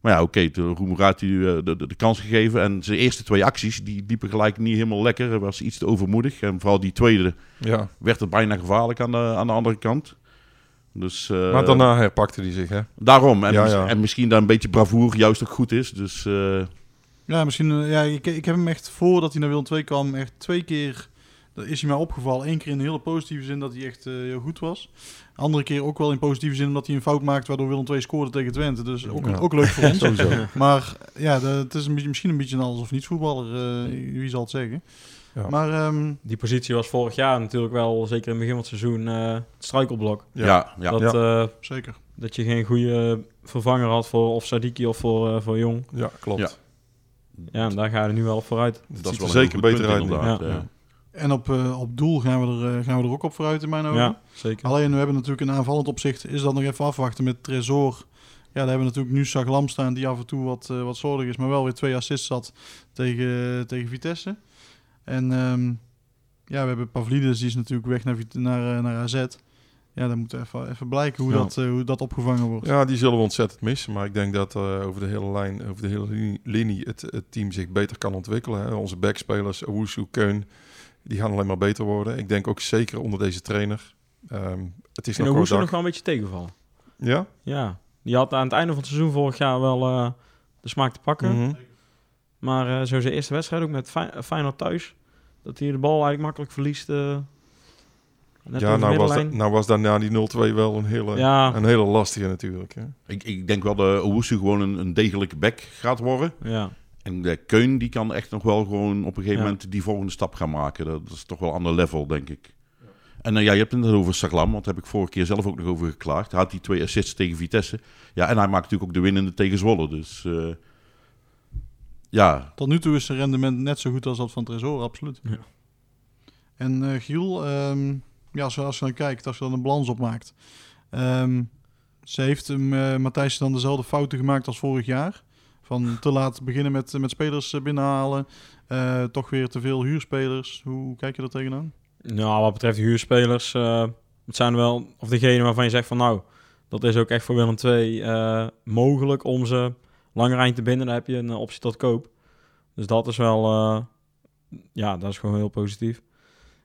Maar ja, oké, toen Roemeratu uh, de, de, de kans gegeven. En zijn eerste twee acties, die liepen gelijk niet helemaal lekker. Hij was iets te overmoedig. En vooral die tweede ja. werd het bijna gevaarlijk aan de, aan de andere kant. Dus, eh, Maar daarna herpakte hij zich, hè? Daarom. En, Ja, mis- ja. en misschien daar een beetje bravoer juist ook goed is. Dus eh, Ja, misschien... eh, ja, ik, ik heb hem echt voordat hij naar Willem II kwam echt twee keer... Dat is hij mij opgevallen. Eén keer in een hele positieve zin dat hij echt eh, heel goed was. Andere keer ook wel in positieve zin omdat hij een fout maakte waardoor Willem II scoorde tegen Twente. Dus ook, Ja. ook leuk voor ons. Sowieso. *laughs* Maar ja, de- het is een beetje, misschien een beetje een alles of niets voetballer. eh, wie zal het zeggen. Ja. Maar ehm, Die positie was vorig jaar natuurlijk wel, zeker in het begin van het seizoen, eh, het struikelblok. ja, ja, ja. dat, eh, zeker. dat je geen goede vervanger had voor of Sadiki of voor, eh, voor Jong. Ja, klopt. Ja. Ja, en daar ga je er nu wel vooruit. dat ziet is wel er zeker beter uit. Ja. En op, eh, op doel gaan we, er, eh, gaan we er ook op vooruit in mijn ogen. Ja, zeker. Alleen we hebben natuurlijk een aanvallend opzicht. Is dat nog even afwachten met Tresor. Ja, daar hebben we natuurlijk nu Saglam staan die af en toe wat, eh wat slordig is. Maar wel weer twee assists had tegen, tegen Vitesse. En ehm, ja, we hebben Pavlidis, die is natuurlijk weg naar, naar, naar AZ. ja, dan moet even, even blijken hoe, Ja. dat, hoe dat opgevangen wordt. Ja, die zullen we ontzettend missen. Maar ik denk dat over de hele lijn, over de hele linie, linie het, het team zich beter kan ontwikkelen. Hè. Onze backspelers, Owusu, Keun, die gaan alleen maar beter worden. Ik denk ook zeker onder deze trainer. Ehm, het is En nog hoe wel ze nog wel een beetje tegenvallen. Ja? Ja, die had aan het einde van het seizoen vorig jaar wel eh, de smaak te pakken. Mhm. Maar eh, zo zijn eerste wedstrijd ook met Fey- Feyenoord thuis. Dat hij de bal eigenlijk makkelijk verliest. eh, net Ja, nou was, dat, nou was daarna die 0-2 wel een hele, Ja. een hele lastige natuurlijk. Hè. Ik, ik denk wel dat Owusu gewoon een, een degelijke back gaat worden. Ja. En de Keun die kan echt nog wel gewoon op een gegeven Ja. moment die volgende stap gaan maken. Dat is toch wel een ander level, denk ik. En eh, ja, je hebt het net over Saglam, want daar heb ik vorige keer zelf ook nog over geklaagd. Hij had die twee assists tegen Vitesse. Ja, en hij maakt natuurlijk ook de winnende tegen Zwolle. Dus eh, ja, Tot nu toe is zijn rendement net zo goed als dat van Tresor, absoluut. Ja. En eh, Giel, ehm, ja, zoals je dan kijkt, als je dan een balans opmaakt. ehm ze heeft hem, eh, Matthijs dan dezelfde fouten gemaakt als vorig jaar. Van te laat beginnen met, met spelers eh, binnenhalen. eh, toch weer te veel huurspelers. Hoe kijk je er tegenaan? Nou, wat betreft huurspelers, eh, het zijn wel, of degene waarvan je zegt van nou, dat is ook echt voor Willem II eh, mogelijk om ze langer eind te binden. Dan heb je een optie tot koop. Dus dat is wel, ja, dat is gewoon heel positief.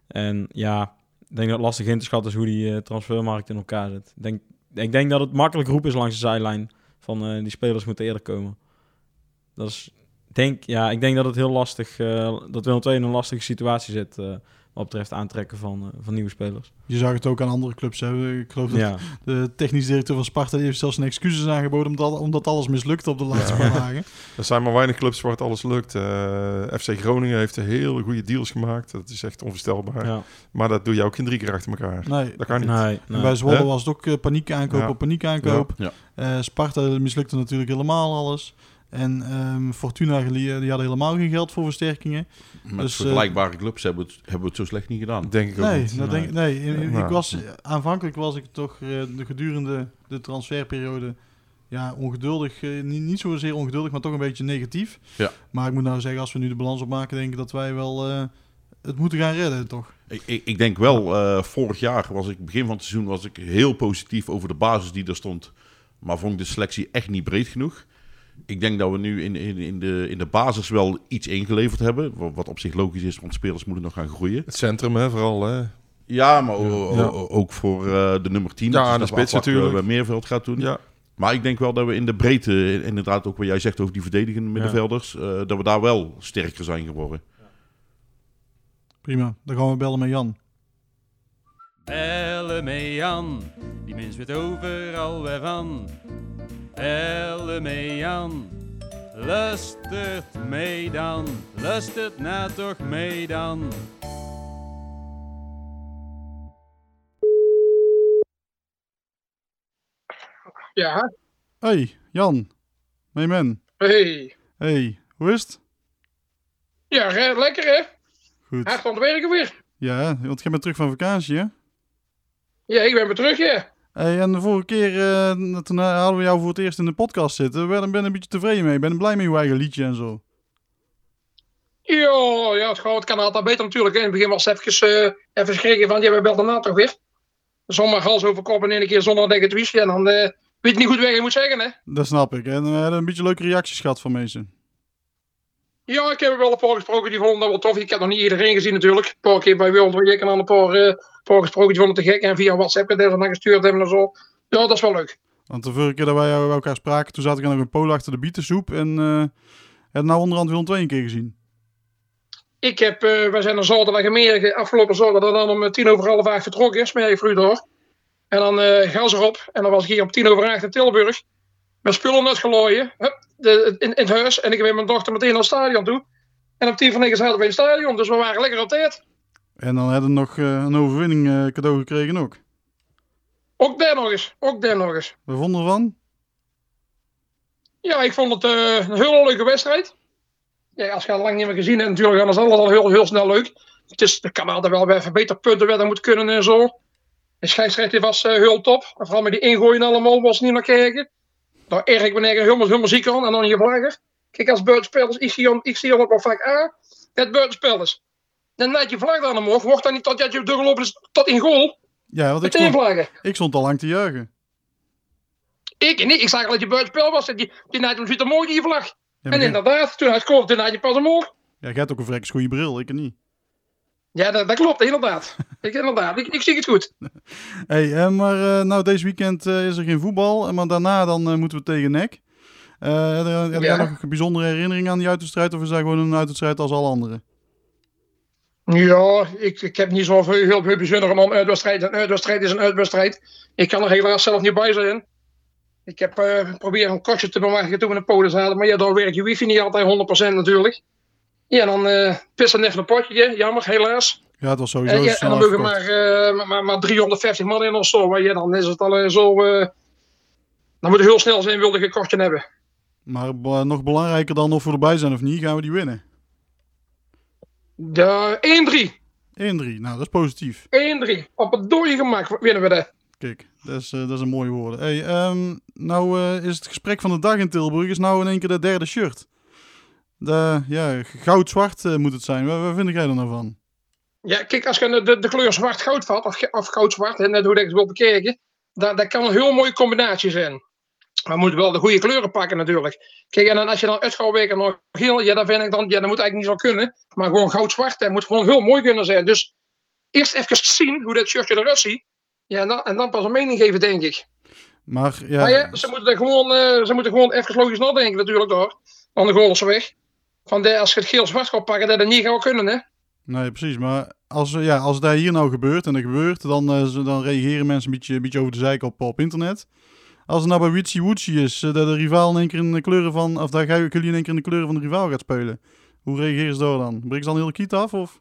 En ja, ik denk dat het lastig in te schatten is hoe die transfermarkt in elkaar zit. Ik denk, ik denk dat het makkelijk roep is langs de zijlijn van die spelers moeten eerder komen. Dat is, denk, ja, ik denk dat het heel lastig, eh, dat Willem II in een lastige situatie zit. eh, wat betreft aantrekken van, eh, van nieuwe spelers. Je zag het ook aan andere clubs. Hè. Ik geloof dat Ja. de technisch directeur van Sparta die heeft zelfs een excuses aangeboden omdat, omdat alles mislukte op de laatste paar dagen. *laughs* Er zijn maar weinig clubs waar het alles lukt. Eh, FC Groningen heeft hele goede deals gemaakt. Dat is echt onvoorstelbaar. Ja. Maar dat doe je ook geen drie keer achter elkaar. Nee. Dat kan niet. Nee, bij Zwolle was het ook paniek aankoop Ja. op paniek aankoop. Ja. Eh, Sparta mislukte natuurlijk helemaal alles. En ehm, Fortuna die, die hadden helemaal geen geld voor versterkingen. met Dus, eh, vergelijkbare clubs hebben we, het, hebben we het zo slecht niet gedaan. Denk ik ook Nee, niet. dat denk, nee. ik- ik was, aanvankelijk was ik toch eh, de gedurende de transferperiode ja, ongeduldig. eh, niet, niet zozeer ongeduldig, maar toch een beetje negatief. Ja. Maar ik moet nou zeggen, als we nu de balans opmaken, denk ik dat wij wel eh, het moeten gaan redden, toch? Ik, ik, ik denk wel, eh, vorig jaar was ik, begin van het seizoen, was ik heel positief over de basis die er stond. Maar vond ik de selectie echt niet breed genoeg. Ik denk dat we nu in, in, in, de, in de basis wel iets ingeleverd hebben. Wat, op zich logisch is, want spelers moeten nog gaan groeien. Het centrum, hè, vooral. Hè. Ja, maar o- o- Ja. o- ook voor eh, de nummer 10. Ja, en de spits natuurlijk. Bij Meerveld gaat doen. Ja. Maar ik denk wel dat we in de breedte, inderdaad ook wat jij zegt over die verdedigende middenvelders, eh, dat we daar wel sterker zijn geworden. Prima, dan gaan we bellen met Jan. Bellen mee Jan, die mens weet overal weer van. Bellen mee Jan, lustert mee dan, lustert nou toch mee dan. Ja, Hey, Jan. Hey, man. hey. Hey, hoe is het? Ja, lekker hè? Goed. Hard aan het werken weer. Ja, want jij bent terug van vakantie, hè? Ja, ik ben weer terug, ja. Hey, en de vorige keer, eh, toen eh, hadden we jou voor het eerst in de podcast zitten. Ik ben, ben een beetje tevreden mee. Ik ben blij met je eigen liedje en zo. Ja, ja het, het kan altijd beter natuurlijk. In het begin was het even, eh even schrikken van, ja, we belden daarna toch weer. Zomaar hals over kop en in een keer zonder negatie. En dan weet je niet goed wat je moet zeggen, hè. Dat snap ik. En we hebben een beetje leuke reacties gehad van mensen. Ja, ik heb er wel een paar gesproken, die vonden dat wel tof. Ik heb nog niet iedereen gezien natuurlijk. Een paar keer bij ik en dan een paar, eh, paar gesproken, die vonden het te gek. En via WhatsApp en dan gestuurd hebben en zo. Ja, dat is wel leuk. Want de vorige keer dat wij elkaar spraken, toen zat ik nog een polen achter de bietensoep. En eh heb nou onderhand Willem twee een keer gezien. Ik heb, eh, wij zijn een zaterdagmiddag, afgelopen zaterdag dan om tien over half acht vertrokken, smerig vroeg door. En dan eh gas erop. En dan was ik hier om tien over acht in Tilburg. Met spullen uitgelooien. Hup, de, in, in het huis. En ik ben met mijn dochter meteen naar het stadion toe. En om tien van negen zaten we in het stadion. Dus we waren lekker op tijd. En dan hebben we nog eh, een overwinning eh, cadeau gekregen ook. Ook daar nog eens. Ook daar nog eens. We vonden ervan. Ja, ik vond het eh, een hele leuke wedstrijd. Ja, als je het lang niet meer gezien hebt natuurlijk, dan is alles al heel, heel snel leuk. Het is, er kan altijd wel weer even beter punten werden moeten kunnen en zo. De scheidsrechter was heel top. En vooral met die ingooien allemaal was niet naar kijken. Daar erg ik ben erg helemaal, helemaal ziek aan. En dan je vlagger. Kijk, als buitenspelers, ik zie, hem- ik zie hem ook wel vaak aan. Het buitenspelers. Dan net je vlag dan omhoog, wordt dan niet tot dat je doorgelopen is tot in goal. Ja, want ik stond, ik stond al lang te juichen. Ik niet. Ik zag al dat je buitenspel was. en Die, die hem ziet er mooi die vlag. Ja, maar en inderdaad, toen hij scoorde, toen had je pas omhoog. Ja, jij hebt ook een vreks goede bril, ik niet. Ja, dat, dat klopt, inderdaad. ik, inderdaad. Ik, ik zie het goed. Hey, eh, maar eh, nou, deze weekend eh, is er geen voetbal. Maar daarna dan moeten we tegen NEC. Heb jij Ja. nog een bijzondere herinnering aan die uitwedstrijd? Of is dat gewoon een uitwedstrijd als alle andere? Ja, ik, ik heb niet zo veel, heel veel bijzonder om uitwedstrijd. Een uitwedstrijd is een uitwedstrijd. Ik kan er helaas zelf niet bij zijn. Ik heb eh proberen een kostje te bewaken toen we in Polen zaten. Maar ja, dan werkt je wifi niet altijd 100% natuurlijk. Ja, dan eh pissen even een potje. Jammer, helaas. Ja, het was sowieso En, ja, en dan mogen maar, eh, maar, maar, maar 350 man in of zo. Maar ja, dan is het al eh, zo... eh, dan moet het heel snel zijn, wilde kostje hebben. Maar eh, nog belangrijker dan of we erbij zijn of niet, gaan we die winnen. 1-3. De 1-3. 1-3, nou dat is positief. 1-3. Op het dode gemak winnen we dat. Kijk, dat is, eh, dat is een mooie woorden. Hey, ehm, nou eh, is het gesprek van de dag in Tilburg is nou in één keer de derde shirt. De, ja, goud-zwart eh, moet het zijn. Wat, vind jij er nou van? Ja, kijk, als je de, de kleur zwart-goud vat, of, goud-zwart, net hoe ik het wil bekijken, dat, dat kan een heel mooie combinatie zijn. Maar we moeten wel de goede kleuren pakken natuurlijk. Kijk, en dan als je dan uit gaat werken nog geel, ja, dan vind ik dan, ja, dat moet eigenlijk niet zo kunnen. Maar gewoon goud-zwart, dat moet gewoon heel mooi kunnen zijn. Dus eerst even zien hoe dat shirtje eruit ziet. Ja, en dan, en dan pas een mening geven, denk ik. Maar ja, Maar ja, ze moeten, er gewoon, eh, ze moeten gewoon even logisch nadenken natuurlijk door. Aan de Goorlense weg. Van de, als je het geel-zwart gaat pakken, dat dat niet gaat kunnen, hè. nee, precies. Maar als, ja, als dat hier nou gebeurt en dat gebeurt, dan, eh, dan reageren mensen een beetje, een beetje over de zeik op, op internet. Als het nou bij Witchy Woochie is, eh, dat de rivaal in één keer in de kleuren van, of dat jullie in één keer in de kleuren van de rivaal gaat spelen. Hoe reageren ze daar dan? Breekt ze dan heel de kiet af? Of?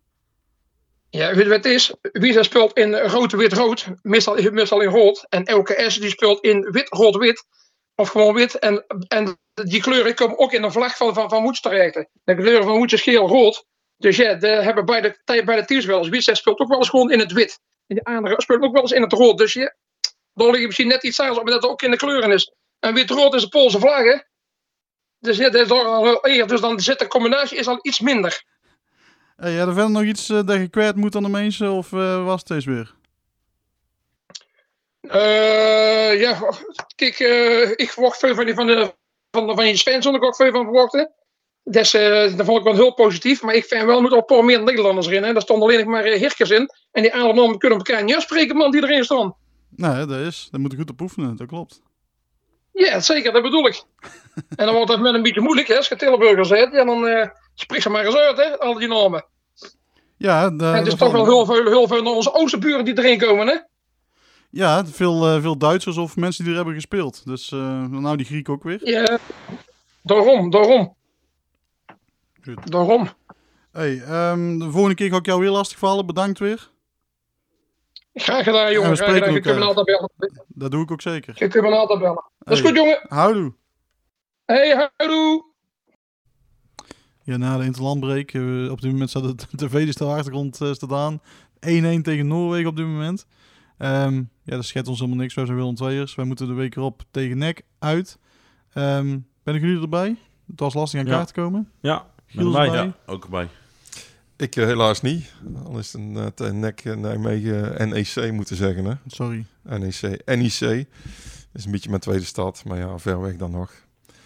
Ja, weet je wat het is? Wie speelt in rood, wit, rood. Meestal, meestal in rood. En LKS die speelt in wit, rood, wit. Of gewoon wit. En, en die kleuren komen ook in de vlag van, van, van terecht. De kleuren van Moets is geel, rood. Dus ja, de hebben beide, beide teams wel eens. Witse speelt ook wel eens gewoon in het wit. En de andere speelt ook wel eens in het rood. Dus ja, daar lig je misschien net iets anders op. Maar dat het ook in de kleuren is. En wit-rood is de Poolse vlag, hè? Dus ja, dat is al wel eer. Dus dan zit de combinatie is al iets minder. Ja, er verder nog iets eh, dat je kwijt moet aan de mensen? Of eh, was het deze weer? Eh, ja, kijk, eh, ik verwacht veel van, die, van, de, van, de, van je Svensson, ik ook veel van verwachten. Dus, eh, dat vond ik wel heel positief. Maar ik vind wel, er moeten ook een paar meer Nederlanders erin. Hè. Daar stond alleen nog maar Hirkers in. En die aangenamen kunnen elkaar niet afspreken, man, die erin staan. Nee, dat is. Dat moet je goed op oefenen, dat klopt. Ja, zeker, dat bedoel ik. en dan wordt het met een beetje moeilijk, hè. Als je Tilburger zet, ja, dan spreek ze maar eens uit, hè, al die namen. Ja, en het is toch wel heel veel, heel veel naar onze oosterburen die erin komen, hè. Ja, veel, eh, veel Duitsers of mensen die er hebben gespeeld. Dus eh, nou die Griek ook weer. Ja, daarom, daarom. Goed. Daarom. Hey, ehm, de volgende keer ga ik jou weer lastig vallen. Bedankt weer. Graag gedaan, En jongen. Graag gedaan. Je kunt me altijd bellen. Dat doe ik ook zeker. Je kunt me altijd bellen. Dat is goed, jongen. Houdoe. Hey, houdoe. Ja, na de interlandbreek. eh, op dit moment staat *laughs* de tv die stil achtergrond staat aan. 1-1 tegen Noorwegen op dit moment. Ehm, ja, dat schet ons helemaal niks. Wij zijn Willem Tweeërs. Wij moeten de week erop tegen NEC uit. Ehm ben ik jullie erbij? Het was lastig aan Ja. kaart te komen. Ja, ben Giels erbij. erbij. Ja, ook erbij. Ik eh, helaas niet. Al is het een uh, tegen NEC eh, Nijmegen NEC moeten zeggen. Hè? Sorry. NEC. NEC. is een beetje mijn tweede stad, maar ja, ver weg dan nog.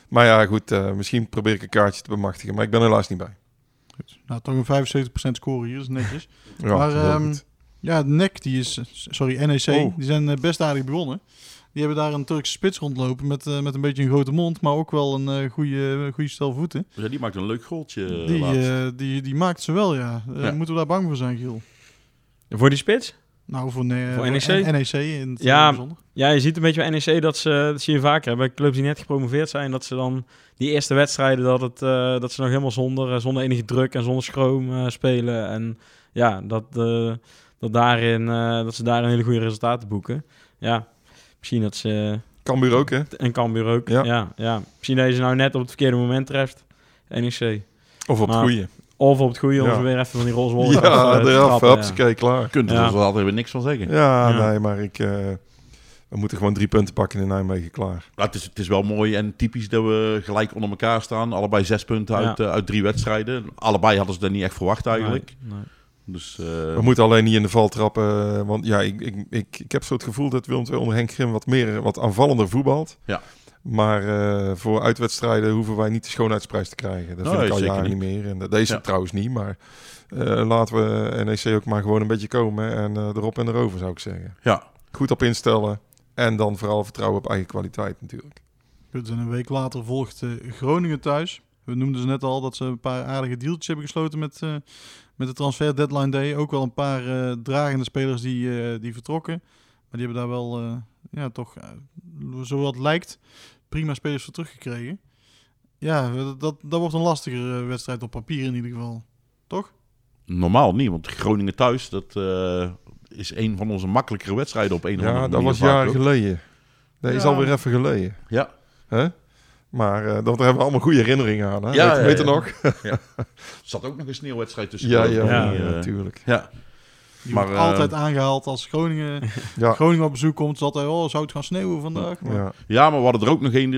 Maar ja, goed, eh, misschien probeer ik een kaartje te bemachtigen, maar ik ben helaas niet bij. Nou, toch een 75% score hier. Dat is netjes. Ja, maar heel ehm, goed. Ja, NEC, die is... Sorry, NEC. Oh. Die zijn eh, best aardig begonnen. Die hebben daar een Turkse spits rondlopen met, eh, met een beetje een grote mond, maar ook wel een eh, goede, goede stel voeten. Ja, die maakt een leuk goaltje Die, eh, die, die maakt ze wel, ja. Ja. Moeten we daar bang voor zijn, Giel? Voor die spits? Nou, voor, Voor NEC? NEC in het Ja, bijzonder. ja, je ziet een beetje bij NEC dat ze, dat zie je vaker bij clubs die net gepromoveerd zijn, dat ze dan die eerste wedstrijden, dat, het, eh, dat ze nog helemaal zonder, zonder enige druk en zonder schroom eh, spelen. En ja, dat, eh, dat, daarin, eh, dat ze daar een hele goede resultaten boeken. Ja, misschien dat ze... Cambuur ook, hè? En Cambuur ook, Ja. ja. ja, Misschien dat je ze nou net op het verkeerde moment treft, NEC. Of op het goede. Of op het goede, om Ja. ze weer even van die roze wolk *laughs* Ja, eh, eraf, hupsakee, klaar. Kunt er Ja. dus altijd weer niks van zeggen. Ja, Ja. nee, maar ik... eh, we moeten gewoon drie punten pakken in Nijmegen, klaar. Ja, het, is, het is wel mooi en typisch dat we gelijk onder elkaar staan. Allebei zes punten uit, Ja. uit drie wedstrijden. Allebei hadden ze dat niet echt verwacht eigenlijk. Nee, nee. Dus, eh, We moeten alleen niet in de val trappen. Want ja, ik, ik, ik, ik heb zo het gevoel dat Willem II onder Henk Grim wat meer, wat aanvallender voetbalt. Ja. Maar eh, voor uitwedstrijden hoeven wij niet de schoonheidsprijs te krijgen. Dat Nee, vind ik al jaren niet. niet meer. En dat- deze Ja. trouwens niet. Maar eh, laten we NEC ook maar gewoon een beetje komen. En eh, erop en erover zou ik zeggen. Ja. Goed op instellen. En dan vooral vertrouwen op eigen kwaliteit natuurlijk. Goed, en een week later volgt eh, Groningen thuis. We noemden ze net al dat ze een paar aardige dealtjes hebben gesloten met, eh, met de transfer deadline day. Ook wel een paar eh, dragende spelers die, eh, die vertrokken. Maar die hebben daar wel, eh, ja, toch, zo wat lijkt, prima spelers voor teruggekregen. Ja, dat, dat, dat wordt een lastigere wedstrijd op papier in ieder geval. Toch? Normaal niet, want Groningen thuis, dat eh, is een van onze makkelijkere wedstrijden op een of andere Ja, manier. dat was jaren geleden. Dat is Ja. alweer even geleden. Ja. Hè? Maar eh, dat daar hebben we allemaal goede herinneringen aan. Hè? Ja, weet, ja, weet je ja. nog? *laughs* Ja. Er zat ook nog een sneeuwwedstrijd tussen. Ja, ik, ja, eh, natuurlijk. Ja. Die Maar, wordt eh, altijd aangehaald als Groningen, *laughs* Ja. Groningen op bezoek komt. Is altijd, oh, zou het gaan sneeuwen vandaag? Maar, Ja. Ja, maar we hadden er ook nog één.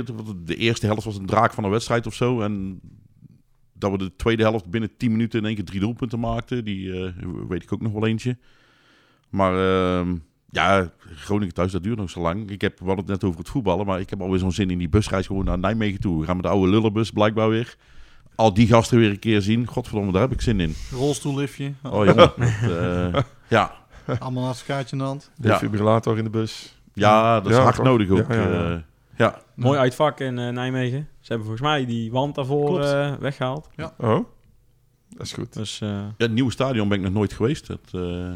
De eerste helft was een draak van een wedstrijd of zo. En dat we de tweede helft binnen 10 minuten in één keer drie doelpunten maakten. Die eh, weet ik ook nog wel eentje. Maar ehm, ja, Groningen thuis, dat duurt nog zo lang. Ik heb, we hadden het net over het voetballen. Maar ik heb alweer zo'n zin in die busreis gewoon naar Nijmegen toe. We gaan met de oude lullenbus blijkbaar weer. Al die gasten weer een keer zien. Godverdomme, daar heb ik zin in. Rolstoelliftje. Oh jongen. *laughs* dat, eh, ja. Allemaal naast een kaartje in de hand. De defibrillator in de bus. Ja, dat is hard toch? nodig ook. Ja, ja, ja. eh, ja. Mooi uitvak in eh, Nijmegen. Ze hebben volgens mij die wand daarvoor eh, weggehaald. Ja. Oh, dat is goed. Dus, Ja, het nieuwe stadion ben ik nog nooit geweest. Dat, eh,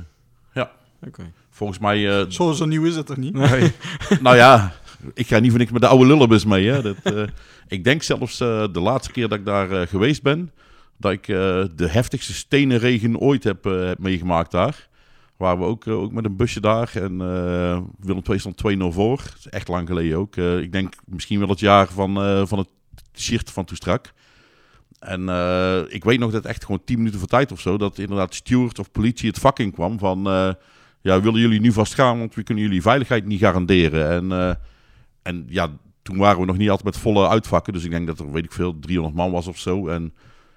ja. Oké. Volgens mij... eh, Zo, zo nieuw is het toch niet? Nee. *laughs* nou ja, ik ga niet voor niks met de oude lullebus mee. Hè. Dat, eh, ik denk zelfs eh, de laatste keer dat ik daar geweest ben... dat ik de heftigste stenenregen ooit heb, heb meegemaakt daar. Waren we ook, ook met een busje daar. En Willem II stond 2-0 voor. Dat is echt lang geleden ook. Ik denk misschien wel het jaar van, van het shirt van Toestrak. En ik weet nog dat echt gewoon 10 minuten voor tijd of zo... dat inderdaad steward of politie het vak in kwam van... ja, willen jullie nu vast gaan, want we kunnen jullie veiligheid niet garanderen. En, eh, en ja, toen waren we nog niet altijd met volle uitvakken. Dus ik denk dat er, weet ik veel, 300 man was of zo. En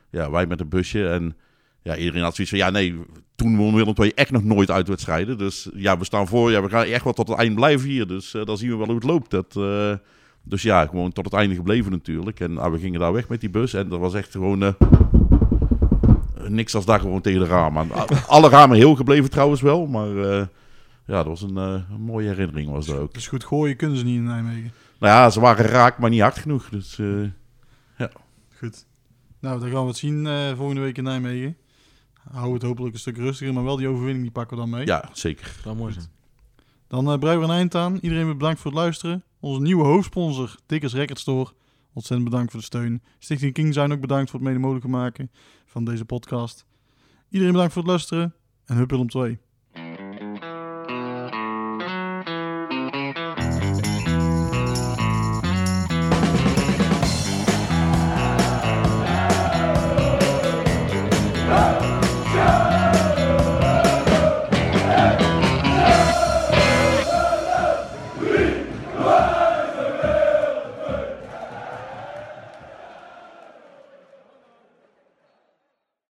ja, wij met een busje. En ja, iedereen had zoiets van, ja nee, toen won Willem II echt nog nooit uitwedstrijden. Dus ja, we staan voor, ja, we gaan echt wel tot het eind blijven hier. Dus eh, dan zien we wel hoe het loopt. Dat, eh, dus ja, gewoon tot het einde gebleven natuurlijk. En ah, we gingen daar weg met die bus. En dat was echt gewoon... eh, niks als daar gewoon tegen de ramen. aan. Alle ramen heel gebleven trouwens wel, maar eh, ja, dat was een, eh, een mooie herinnering was dat ook. Dus goed gooien kunnen ze niet in Nijmegen. Nou ja, ze waren raak, maar niet hard genoeg. Dus eh, ja. Goed. Nou, dan gaan we het zien eh, volgende week in Nijmegen. Hou het hopelijk een stuk rustiger, maar wel die overwinning die pakken we dan mee. ja, zeker. dat mooi zijn. Dan eh breien we een eind aan. Iedereen bedankt voor het luisteren. Onze nieuwe hoofdsponsor, Dikkers Record Store. Ontzettend bedankt voor de steun. Stichting King zijn ook bedankt voor het mede mogelijk maken van deze podcast. Iedereen bedankt voor het luisteren en hup Willem 2.